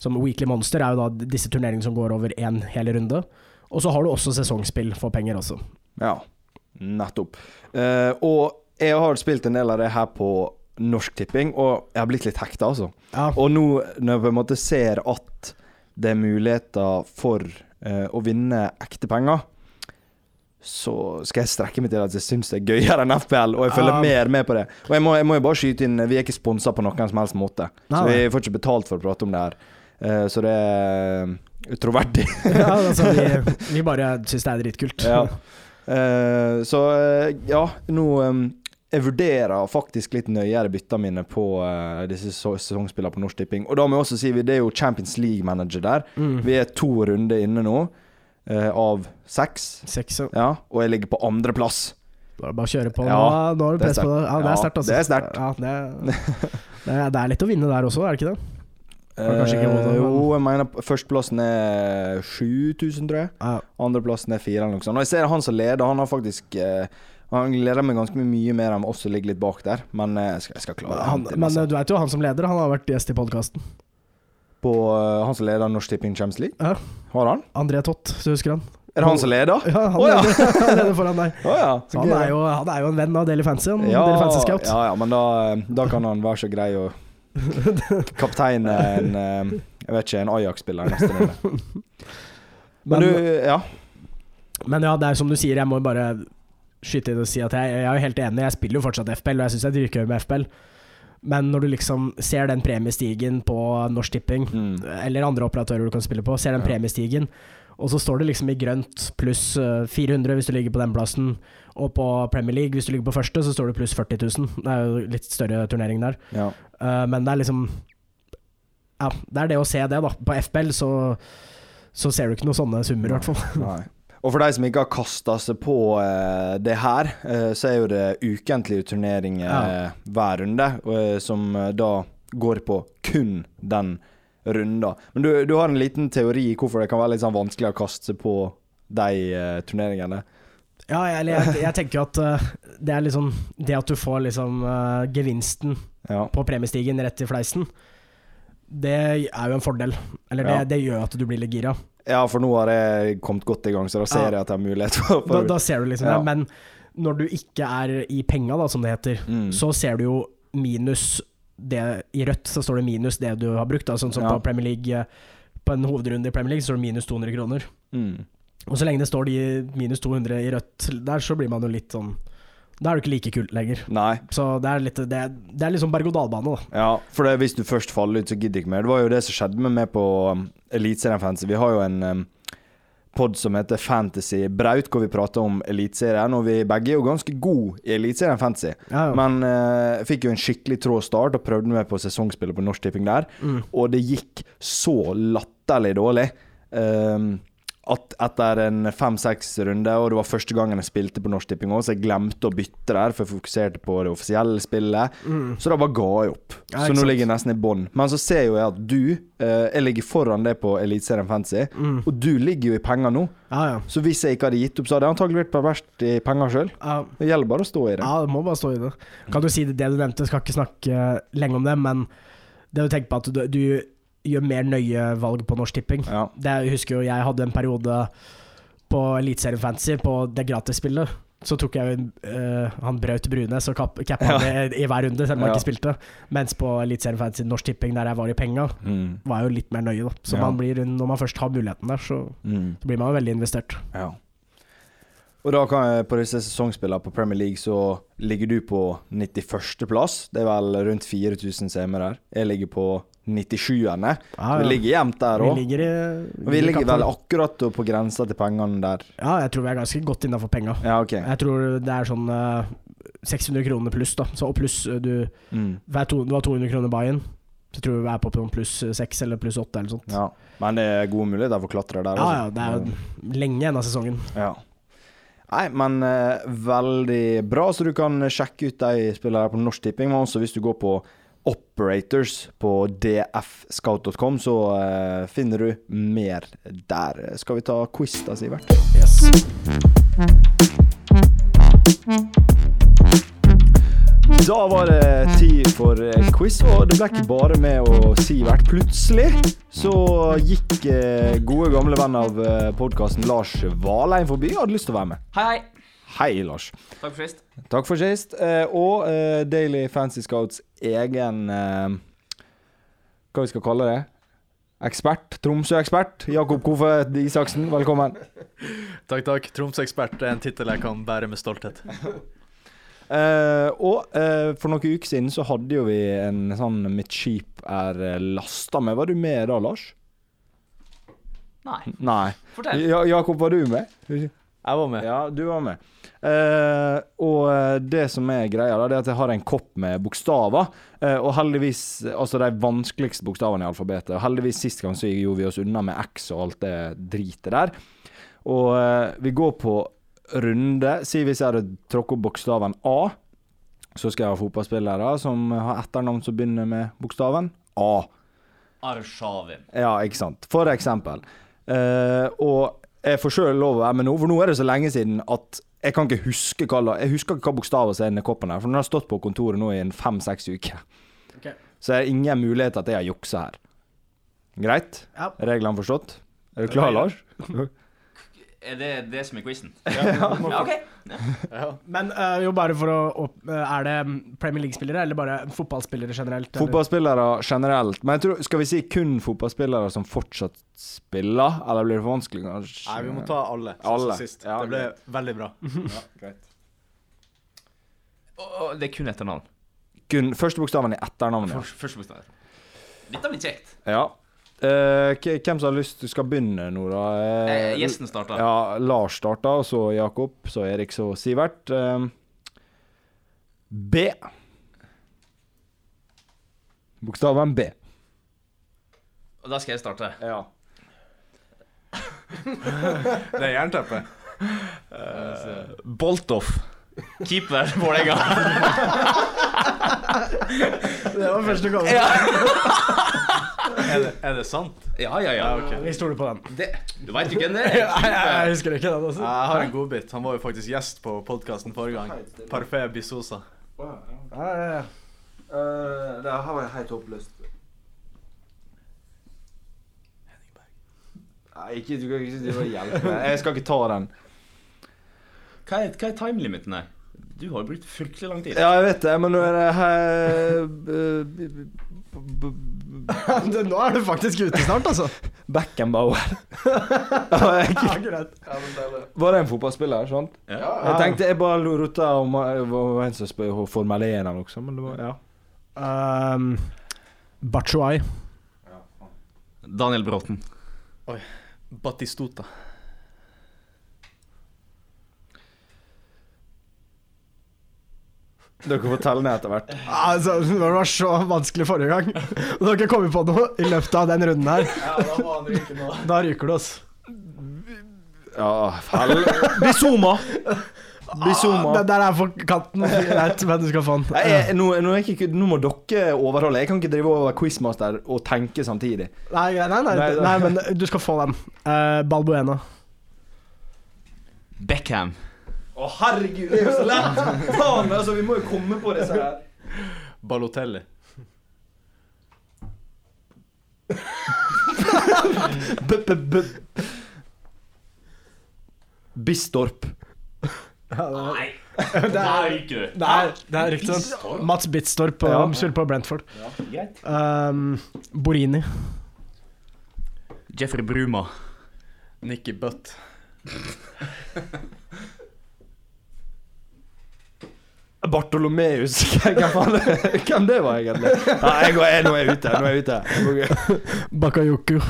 Som Weekly Monster er jo da disse turneringene som går over én hel runde. Og så har du også sesongspill for penger også. Ja, nettopp. Uh, og jeg har spilt en del av det her på Norsk Tipping, og jeg har blitt litt hekta, altså. Ja, Og nå når jeg på en måte ser at det er muligheter for uh, å vinne ekte penger, så skal jeg strekke meg til at jeg syns det er gøyere enn FPL, og jeg følger Ja. mer med på det. Og jeg må, jeg må jo bare skyte inn, vi er ikke sponsa på noen som helst måte, så Nei, vi får ikke betalt for å prate om det her. Uh, så det er utroverdig. ja altså vi, vi bare syns det er dritkult. Ja. Uh, så uh, ja, nå um, Jeg vurderer faktisk litt nøyere bytta mine på uh, disse sesongspillene på Norsk Tipping. Og da må jeg også si vi- det er jo Champions League-manager der. Mm. Vi er to runder inne nå, av seks. Seks, ja. Ja, og jeg ligger på andreplass. Da er det bare å kjøre på. Ja, nå, nå har du press på deg. Ja, det er sterkt, altså. det er sterkt. Ja, det, det, det er lett å vinne der også, er det ikke det? Eh, jo, jeg mener førsteplassen er 7000, tror jeg. Ja. Andreplassen er 4 eller noe sånt. Og jeg ser han som leder, han har faktisk eh, Han leder meg ganske mye mer enn oss som ligger litt bak der, men eh, jeg skal, jeg skal klare Han, hente men altså. eh, du vet jo han som leder, han har vært gjest i podkasten. På uh, han som leder Norsk Tipping Champions League? Ja. Har han? André Tott, så husker han. Er det han som leder? Ja, han, oh, ja. leder, han leder foran deg. Oh, ja. Han, er jo, han er jo en venn av Daily Fancy. Han, ja, Daily Fancy Scout. ja, ja, men da, eh, da kan han være så grei å kapteine en eh, Jeg vet ikke, en Ajax-spiller neste runde. Men Men, du, ja. men ja, det er som du sier, jeg må bare skyte inn og si at jeg, jeg er jo helt enig. Jeg spiller jo fortsatt FPL, og jeg syns det er dritgøy med FPL. Men når du liksom ser den premiestigen på Norsk Tipping, Mm. eller andre operatører du kan spille på, ser den Ja. premiestigen, og så står det liksom i grønt pluss eh, 400 hvis du ligger på den plassen, og på Premier League, hvis du ligger på første, så står det pluss 40 000. Det er jo litt større turnering der. ja. Eh, men det er liksom Ja, det er det å se det, da. På FPL så, så ser du ikke noen sånne summer, i hvert fall. Nei. Og for de som ikke har kasta seg på uh, det her, uh, så er jo det ukentlige turneringer Ja. hver runde, som da går på kun den runda. Men du, du har en liten teori i hvorfor det kan være litt sånn vanskelig å kaste seg på de turneringene? Ja, jeg, eller jeg, jeg tenker at det er liksom Det at du får liksom uh, gevinsten Ja. på premiestigen rett i fleisen, det er jo en fordel. Eller det, Ja. det gjør at du blir litt gira. ja, for nå har jeg kommet godt i gang, så da ser jeg at jeg har mulighet for, Da, da ser du liksom det. Men når du ikke er i penga, da, som det heter, Mm. så ser du jo minus det I rødt så står det minus det du har brukt, da, sånn som på Premier League eh, På en hovedrunde i Premier League så står det minus 200 kroner. Mm. Og så lenge det står de minus 200 i rødt der, så blir man jo litt sånn Da er du ikke like kult lenger. Nei. Så det er litt Det, det er sånn berg-og-dal-bane, da. Ja, for det, hvis du først faller ut, så gidder du ikke mer. Det var jo det som skjedde med meg på um, Eliteserien Fantasy. Vi har jo en um, pod som heter Fantasy Braut, hvor vi prater om Eliteserien. Og vi begge er jo ganske gode i Eliteserien Fantasy. Ja. Men uh, fikk jo en skikkelig trå start og prøvde meg på sesongspillet på Norsk Tipping der. Mm. Og det gikk så latterlig dårlig. Um, at etter en fem-seks runder, og det var første gangen jeg spilte på Norsk Tipping òg, så jeg glemte å bytte der, for jeg fokuserte på det offisielle spillet. Mm. Så da bare ga jeg opp. Ja, så nå ligger jeg nesten i bånn. Men så ser jo jeg at du eh, Jeg ligger foran deg på Eliteserien Fantasy, Mm. og du ligger jo i penger nå. Ja, ja. Så hvis jeg ikke hadde gitt opp, så hadde jeg antagelig vært perverst i penger sjøl. Det gjelder bare å stå i det. Ja, det må bare stå i det. Kan du si det, det du nevnte, skal ikke snakke lenge om det, men det du tenker på at du, du gjør mer nøye valg på Norsk Tipping. Ja. Det jeg husker jo jeg hadde en periode på Eliteserien Fantasy, på det gratisspillet. Så tok jeg jo uh, han Braut Brunes og cappa han i, i hver runde, selv om han Ja. ikke spilte. Mens på Eliteserien Fantasy Norsk Tipping, der jeg var i penga, Mm. var jeg jo litt mer nøye, da. Så Ja. man blir, når man først har muligheten der, så, Mm. så blir man jo veldig investert. Ja. Og da kan jeg, på disse sesongspillene på Premier League så ligger du på 91. plass. Det er vel rundt 4000 seere der. Jeg ligger på 97. Ja, Vi ligger jevnt der Vi ligger i Vi ligger vel akkurat på grensa til pengene der. Ja, jeg tror vi er ganske godt innafor penga. Ja, okay. Jeg tror det er sånn uh, 600 kroner pluss, da. Så, og pluss eh, du, Mm. to, du har 200 kroner buy-in. Så jeg tror vi er på sånn pluss 6 eller pluss 8 eller sånt. Ja. Men det er gode muligheter for å klatre der. Ja, også. ja, det er lenge igjen av sesongen. Ja. Nei, men uh, veldig bra, så du kan sjekke ut de spillerne på Norsk Tipping. Men også hvis du går på Operators på dfscout.com, så uh, finner du mer der. Skal vi ta quiz da, Sivert? Yes. Da var det tid for eh, quiz, og det ble ikke bare med å Sivert. Plutselig så gikk eh, gode gamle venn av podkasten Lars Valheim forbi og hadde lyst til å være med. Hei, hei. Hei, Lars. Takk for sist. Takk for sist. Eh, og eh, Daily Fancy Scouts egen eh, Hva vi skal kalle det? Ekspert. Tromsø-ekspert. Jakob Kofe Isaksen, velkommen. Takk, takk. Tromsø-ekspert er en tittel jeg kan bære med stolthet. Uh, og uh, for noen uker siden så hadde jo vi en sånn 'Mitt skip er lasta med'. Var du med da, Lars? Nei, Nei. fortell. Ja, Jakob, var du med? Jeg var med. Ja, du var med. Eh, og eh, det som er greia, da, det er at jeg har en kopp med bokstaver. eh, og heldigvis Altså de vanskeligste bokstavene i alfabetet. Og heldigvis sist gang så gjorde vi oss unna med X og alt det dritet der. Og eh, vi går på runde. Si hvis jeg hadde tråkket opp bokstaven A, så skal jeg ha fotballspillere som har etternavn som begynner med bokstaven A. Arshavin. Ja, ikke sant. For eksempel. Eh, og jeg får sjøl lov å være med nå, for nå er det så lenge siden at jeg kan ikke huske hva Jeg husker ikke hva bokstaven som er inni koppen her, for den har stått på kontoret nå i en fem-seks uker. Okay. Så det er ingen mulighet at jeg har juksa her. Greit? Ja. Reglene forstått? Er du klar, Lars? Er det det som er quizen? Ja, ok. Ja. Men uh, jo, bare for å opp, eh, Er det Premier League-spillere, eller bare fotballspillere generelt? eller? Fotballspillere generelt. Men jeg tror, skal vi si kun fotballspillere som fortsatt spiller, eller blir det for vanskelig? kanskje? Nei, vi må ta alle. Alle. Sist. Ja, det ble greit. veldig bra. Ja, greit. Og- Det er kun etternavn. Kun første bokstaven i etternavnet. Først- Første bokstav. Dette blir kjekt. Ja. Eh, k- hvem som har lyst til skal begynne nå, da? Uh, Eh, Gjesten starter. Ja, Lars starta, og så Jakob, så Erik, så Sivert. Uh, B. Bokstaven B. Og da skal jeg starte. Ja. Det er jernteppe. Boltoff. Keeper Vålerenga. Det var første gang. ja. Er det, er det sant? ja, ja, ja. Vi stoler på den. Det, du veit jo hvem det Nei, er? jeg, jeg husker ikke den. Altså. Jeg har en godbit. Han var jo faktisk gjest på podkasten forrige gang. Parfait Bisosa. Ja, ja, ja. det her var helt håpløst. Nei, ikke, du kan ikke drive og hjelpe meg. Jeg skal ikke ta den. Hva er, hva er timelimiten her? Du har jo brukt fryktelig lang tid. Ja, jeg vet det, men nå er det her b- Nå er du faktisk ute snart, altså. Beckenbauer. Var det en fotballspiller? sant? Ja. Jeg tenkte jeg bare rota om det var en som spør Formel 1 eller noe sånt, men det var ja. Um, Bachuay. Daniel Bråten. Batistuta. Dere får telle ned etter hvert. Altså, det var så vanskelig forrige gang. Og dere kommer på noe i løpet av den runden her. Ja, da må han ryke nå. Da ryker du oss. Ja, hell... Bizuma! Bizuma. Den der er for katten. Greit, men du skal få den. Jeg, nå, nå, ikke, nå må dere overholde. Jeg kan ikke drive over quizmaster og tenke samtidig. Nei, nei, nei, nei, Nei, nei, men du skal få den. Uh, Balbuena. Beckham. Å, herregud, det er jo så lett! Faen, altså, vi må jo komme på disse her. Balotelli. Bistorp. Nei! Det er, det er, det er riktig. sant? Mats Bitstorp Ja. og på Brentford. Um, Borini. Jeffrey Bruma. Nikki Butt. Bartolomeus. Hvem faen Hvem det var egentlig? Nei, jeg jeg, nå er jeg ute. Nå er jeg ute. Bakayoko.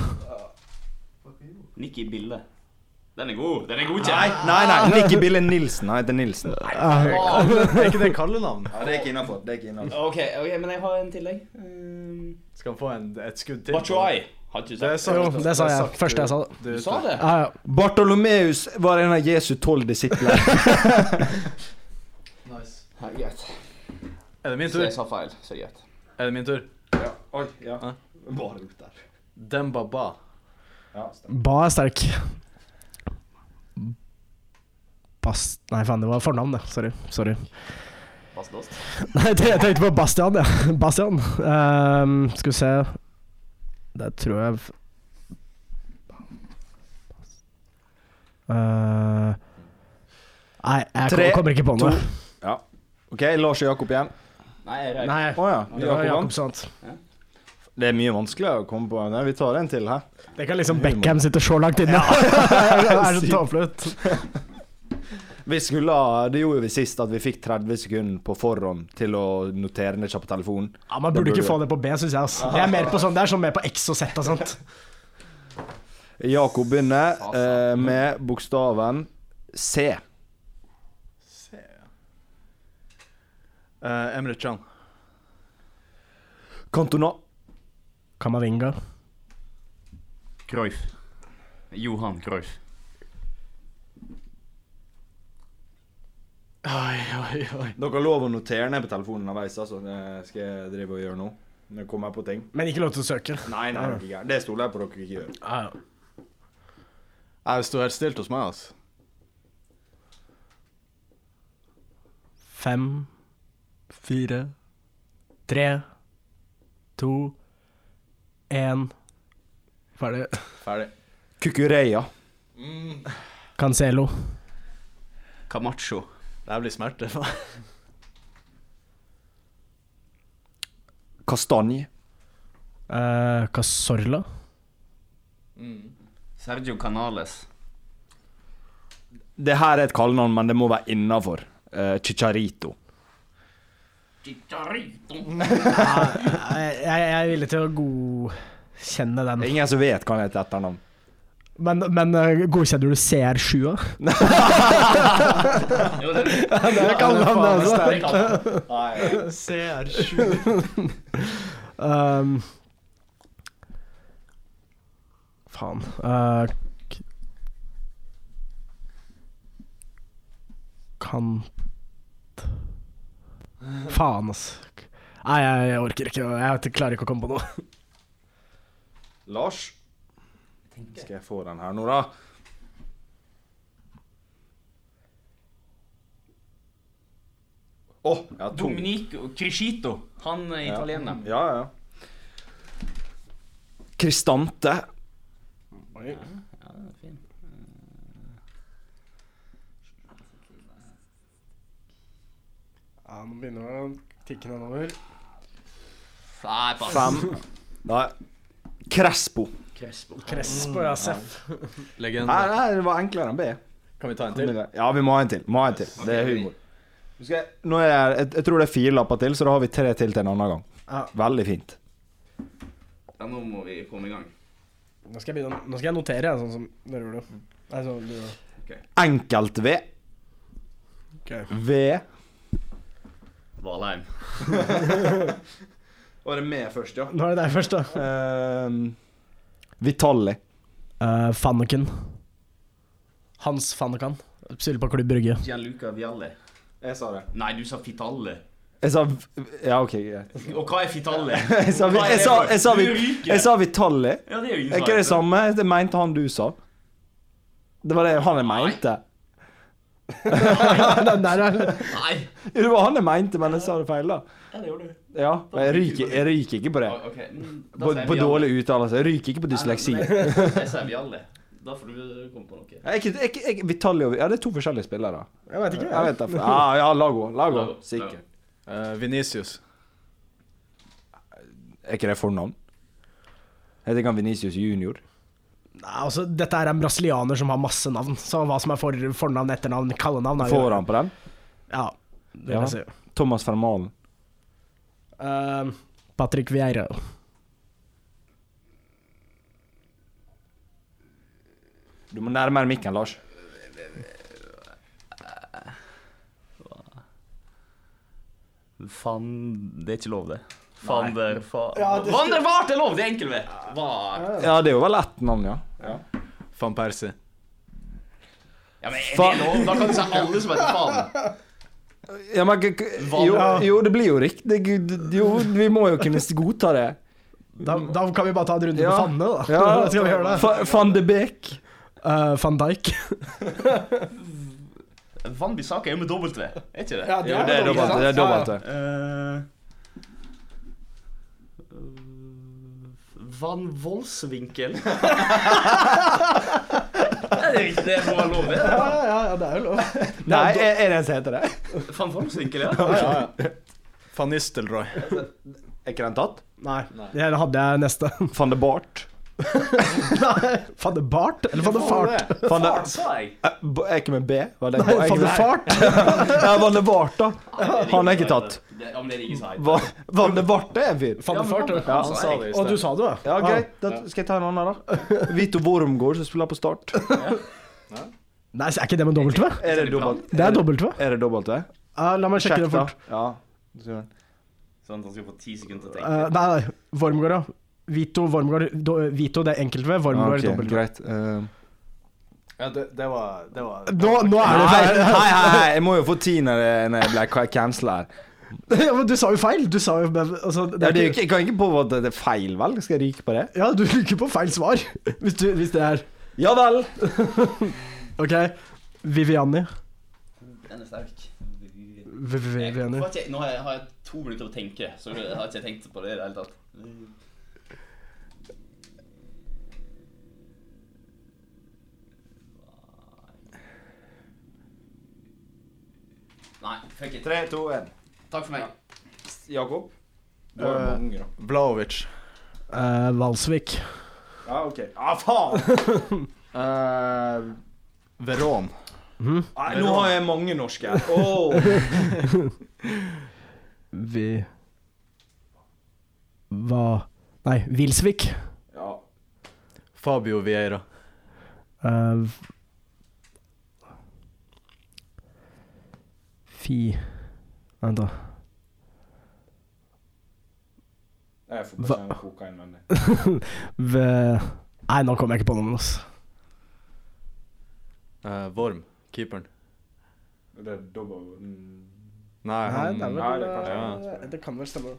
Nikki Bille. Den er god. Den er god, Nei, nei, nei. Nikki Bille Nilsen. Han heter Nilsen. Ah, Er ikke det kallenavn? Ja, det er ikke innafor. Det innenfor. Ok, ok, men jeg har en tillegg. Um, Skal han få en, et skudd til? Ikke du Det Jo, det sa jeg. Først Første jeg sa det. Du, Du sa det? Ja, ja. Bartolomeus var en av Jesu tolv disipler. Ja, greit. Er det min Så tur? jeg sa feil, så greit. Er det min tur? Ja. Oi, ja. Bare ut der. Demba Ba. Ja. Ba er sterk. Bast... Nei, faen, det var fornavn, det. Sorry. Sorry. Nei, jeg tenkte på Bastian, ja. Bastian. Um, skal vi se Det tror jeg uh, Nei, jeg Tre, kommer ikke på noe. Ja. OK, Lars og Jakob igjen. Nei, røyk. Nei, Å ja. det var Jakob Jakob sant. Det er mye vanskeligere å komme på. Nei, vi tar en til her. Det kan liksom Beckham sitte så langt inne. det er så tåpelig. Vi skulle Det gjorde vi sist, at vi fikk 30 sekunder på forhånd til å notere ned på telefonen. Ja, Man Det burde ikke få det på B, syns jeg. Altså. Det er mer på sånn, det er sånn mer på X og Z og sånt. Jakob begynner eh, med bokstaven C. Se. Uh, Emre Chan. Cantona. Kamavinga. Cruyff. Johan Cruyff. Oi, oi, oi. Dere har lov å notere ned på telefonen underveis, altså. Det skal jeg drive og gjøre nå. Når jeg kommer på ting. Men ikke lov til å søke. Nei, nei, nei. ikke det stoler jeg på dere ikke gjør. Ja, ja. Jeg sto helt stilt hos meg, altså. Fem, fire, tre, to, én Ferdig. Ferdig. Kukureya. Cancelo. Camacho. Det her blir smerte. Kastanje. Uh, Casorla. Sergio Canales. Det her er et kallenavn, men det må være innafor. Uh, Chicharito. Jeg, jeg er villig til å godkjenne Det den. er ingen som vet hva han heter etternavn. Men, men eh, godkjenner du CR7? Jo, det Det kan det kan. CR7. Um, faen. Uh, Kant Faen, altså. Nei, jeg, jeg orker ikke. Jeg klarer ikke å komme på noe. Lars. Skal jeg få den her nå, da? Å, jeg har to. Dominico Crescito. Han er Ja. italiener. Ja, ja. Kristante. Ja, det er fint. Ja, nå begynner det å tikke nedover. Nei, pass. Fem. Nei. Crespo. Crespo. Crespo, ja, Seff. Legende. Nei, nei, det var enklere enn B. Kan vi ta en til? Ja, vi må ha en til. Må ha en til. Det er humor. Jeg, nå er jeg, jeg, jeg tror det er fire lapper til, så da har vi tre til til en annen gang. Ja. Veldig fint. Ja, nå må vi komme i gang. Nå skal jeg, begynne, nå skal jeg notere, sånn som dere gjorde. Nei, sånn du gjorde. Enkelt-V. Okay. V. Valheim. Var det meg først, ja? Nå er det deg først, da. Uh, Vitali. Uh, Fanneken. Hans Fannekan. Spiller på Klubb Brygge. Gianluca Vialli. Jeg sa det. Nei, du sa Fitalle. Jeg sa Ja, OK, greit. Og hva er Fitalle? Jeg sa, jeg sa, jeg sa, jeg sa Vitalli. Ja, det er jo ikke det samme? Det mente han du sa. Det var det han jeg mente. Den der nei, Nei. nei. Det var han jeg mente, men jeg sa det feil, da. Ja, det gjorde du. Ja, jeg ryker, jeg ryker ikke på det. Ok, mm, På, på dårlig uttalelse. Jeg ryker ikke på dysleksi. Nei, nei, Jeg sier Vialli. Da får du komme på noe. Jeg, jeg, jeg, Vitalio, Ja, det er to forskjellige spillere. Jeg vet ikke. Jeg vet det. Ja, ja, Lago. Lago, Sikkert. Uh, Venicius. Er ikke det fornavn? Heter ikke han Venicius junior? Nei, altså, dette er en brasilianer som har masse navn. Så hva som er for, fornavn, etternavn, kallenavn Får han på den? Ja, det Ja. si. Thomas Fermalen. Uh, Patrick Vieira. Du må nærmere mikken, Lars. Faen, det er ikke lov, det. Fander, fa... Ja, det- Vandrevart er lov! Det er enkelt, ved. Hva? Ja, det er jo vel ett navn, ja. Van Persie. Ja, men er det lov? Da kan du si alle som heter Van. Ja, men jo, jo, det blir jo riktig. Jo, vi må jo kunne godta det. Da, da kan vi bare ta en runde Ja. på Fanne, da. Ja, Skal vi gjøre det? Fa- Van de Beek. Uh, Van Dijk. Van Bissaka er jo med W, er ikke det? Ja, det er det er dobbelt. Det er dobbelt. Ja, dobbelt. det. Eh, Van Det er det ikke det må være lov? Ja, ja, ja, det er jo lov. Nei, er, er det en som heter det? Van Voldsvinkel, ja. ja, ja. Van Nistelrooy. Er ikke den tatt? Nei, det hadde jeg neste. Van de Bart. Nei, Bart? Eller Van de Fart? Sa jeg. Eh, b- er ikke med B? Var det Nei, er ikke Van de det? Fart. Ja, Van de Bart, da. Han er ikke tatt. Men det er ikke som heter. Va- Bart er en fyr. Van de Fart, Ja, han sa det i Og du sa det, Ja, ja. greit. Da skal jeg ta en annen, da. Vito Wormgård, som spiller på Start. Nei, er ikke det med W? Er det dobbelt? Det er W. Er det dobbelt? Ja, la meg sjekke det fort. Ja. Sånn at han skal få ti sekunder til å tenke. nei, nei, Wormgård, ja. Vito Wormgård. Do, Vito det er enkelt ved, Wormgård okay, W. greit. Uh, Ja, det, det var, det var Nå, nå er det Nei, feil. hei, hei, jeg må jo få ti når jeg, blir cancela her. Ja, men du sa jo feil. Du sa jo altså, det Ja, er det er ikke, jeg kan ikke påstå at det er feil, vel? Skal jeg ryke på det? Ja, du ryker på feil svar. Hvis, du, hvis det er Ja vel. OK. Viviani. Den er sterk. Jeg- Nå har jeg to minutter å tenke, så jeg har ikke tenkt på det i det hele tatt. Nei, fuck it. Tre, to, én. Takk for meg. Jakob? Du har jo mange, da. Vlaovic. Uh, Valsvik. Ja, OK. Ja, faen! Eh, Veron. Mhm. nei, nå har jeg mange norske her. Åh. Vi Hva Nei, Vilsvik. Ja. Fabio Vieira. Uh, Fi Vent, da. Jeg får bare kjenne kokain, men Nei, nå kommer jeg ikke på noen. altså. Uh, Vorm, Keeperen. Det er dobbel mm. Nei, han det, er vel, Nei, det kan ja. det kan vel stemme.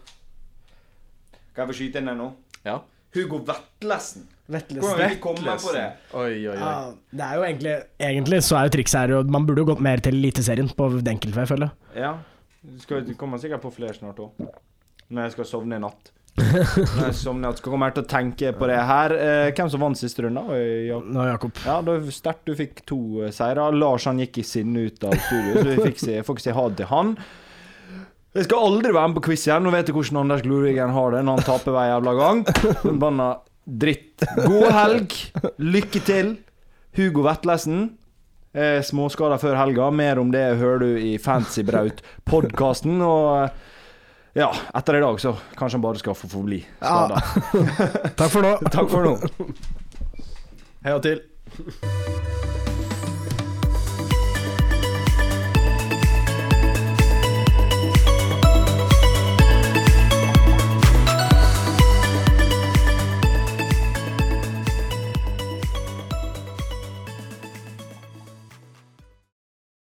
Kan jeg få skyte inn den nå? Ja. Hugo Vetlesen. Vettlesen. Oi, oi, oi. Ja, det er jo egentlig Egentlig så er jo trikset her og Man burde jo gått mer til Eliteserien på enkeltve, føler jeg. Ja. Du skal, du kommer sikkert på flere snart òg. Når jeg skal sovne i natt. Når jeg sovner i natt, skal komme her til å tenke på det her. Eh, hvem som vant siste runde? Ja. Nå, Jakob. Ja, det var sterkt. Du fikk to eh, seire. Lars han gikk i sinne ut av studio, så vi fikk si, får ikke si ha det til han. Jeg skal aldri være med på quiz igjen. Nå vet du hvordan Anders Glorvigen har det når han taper hver jævla gang. Forbanna dritt. God helg. Lykke til. Hugo Vetlesen. Eh, Småskader før helga. Mer om det hører du i Fancybraut-podkasten. Og eh, ja, etter i dag så kanskje han bare skal få forbli skada. Takk for nå. Takk for nå. Heia til.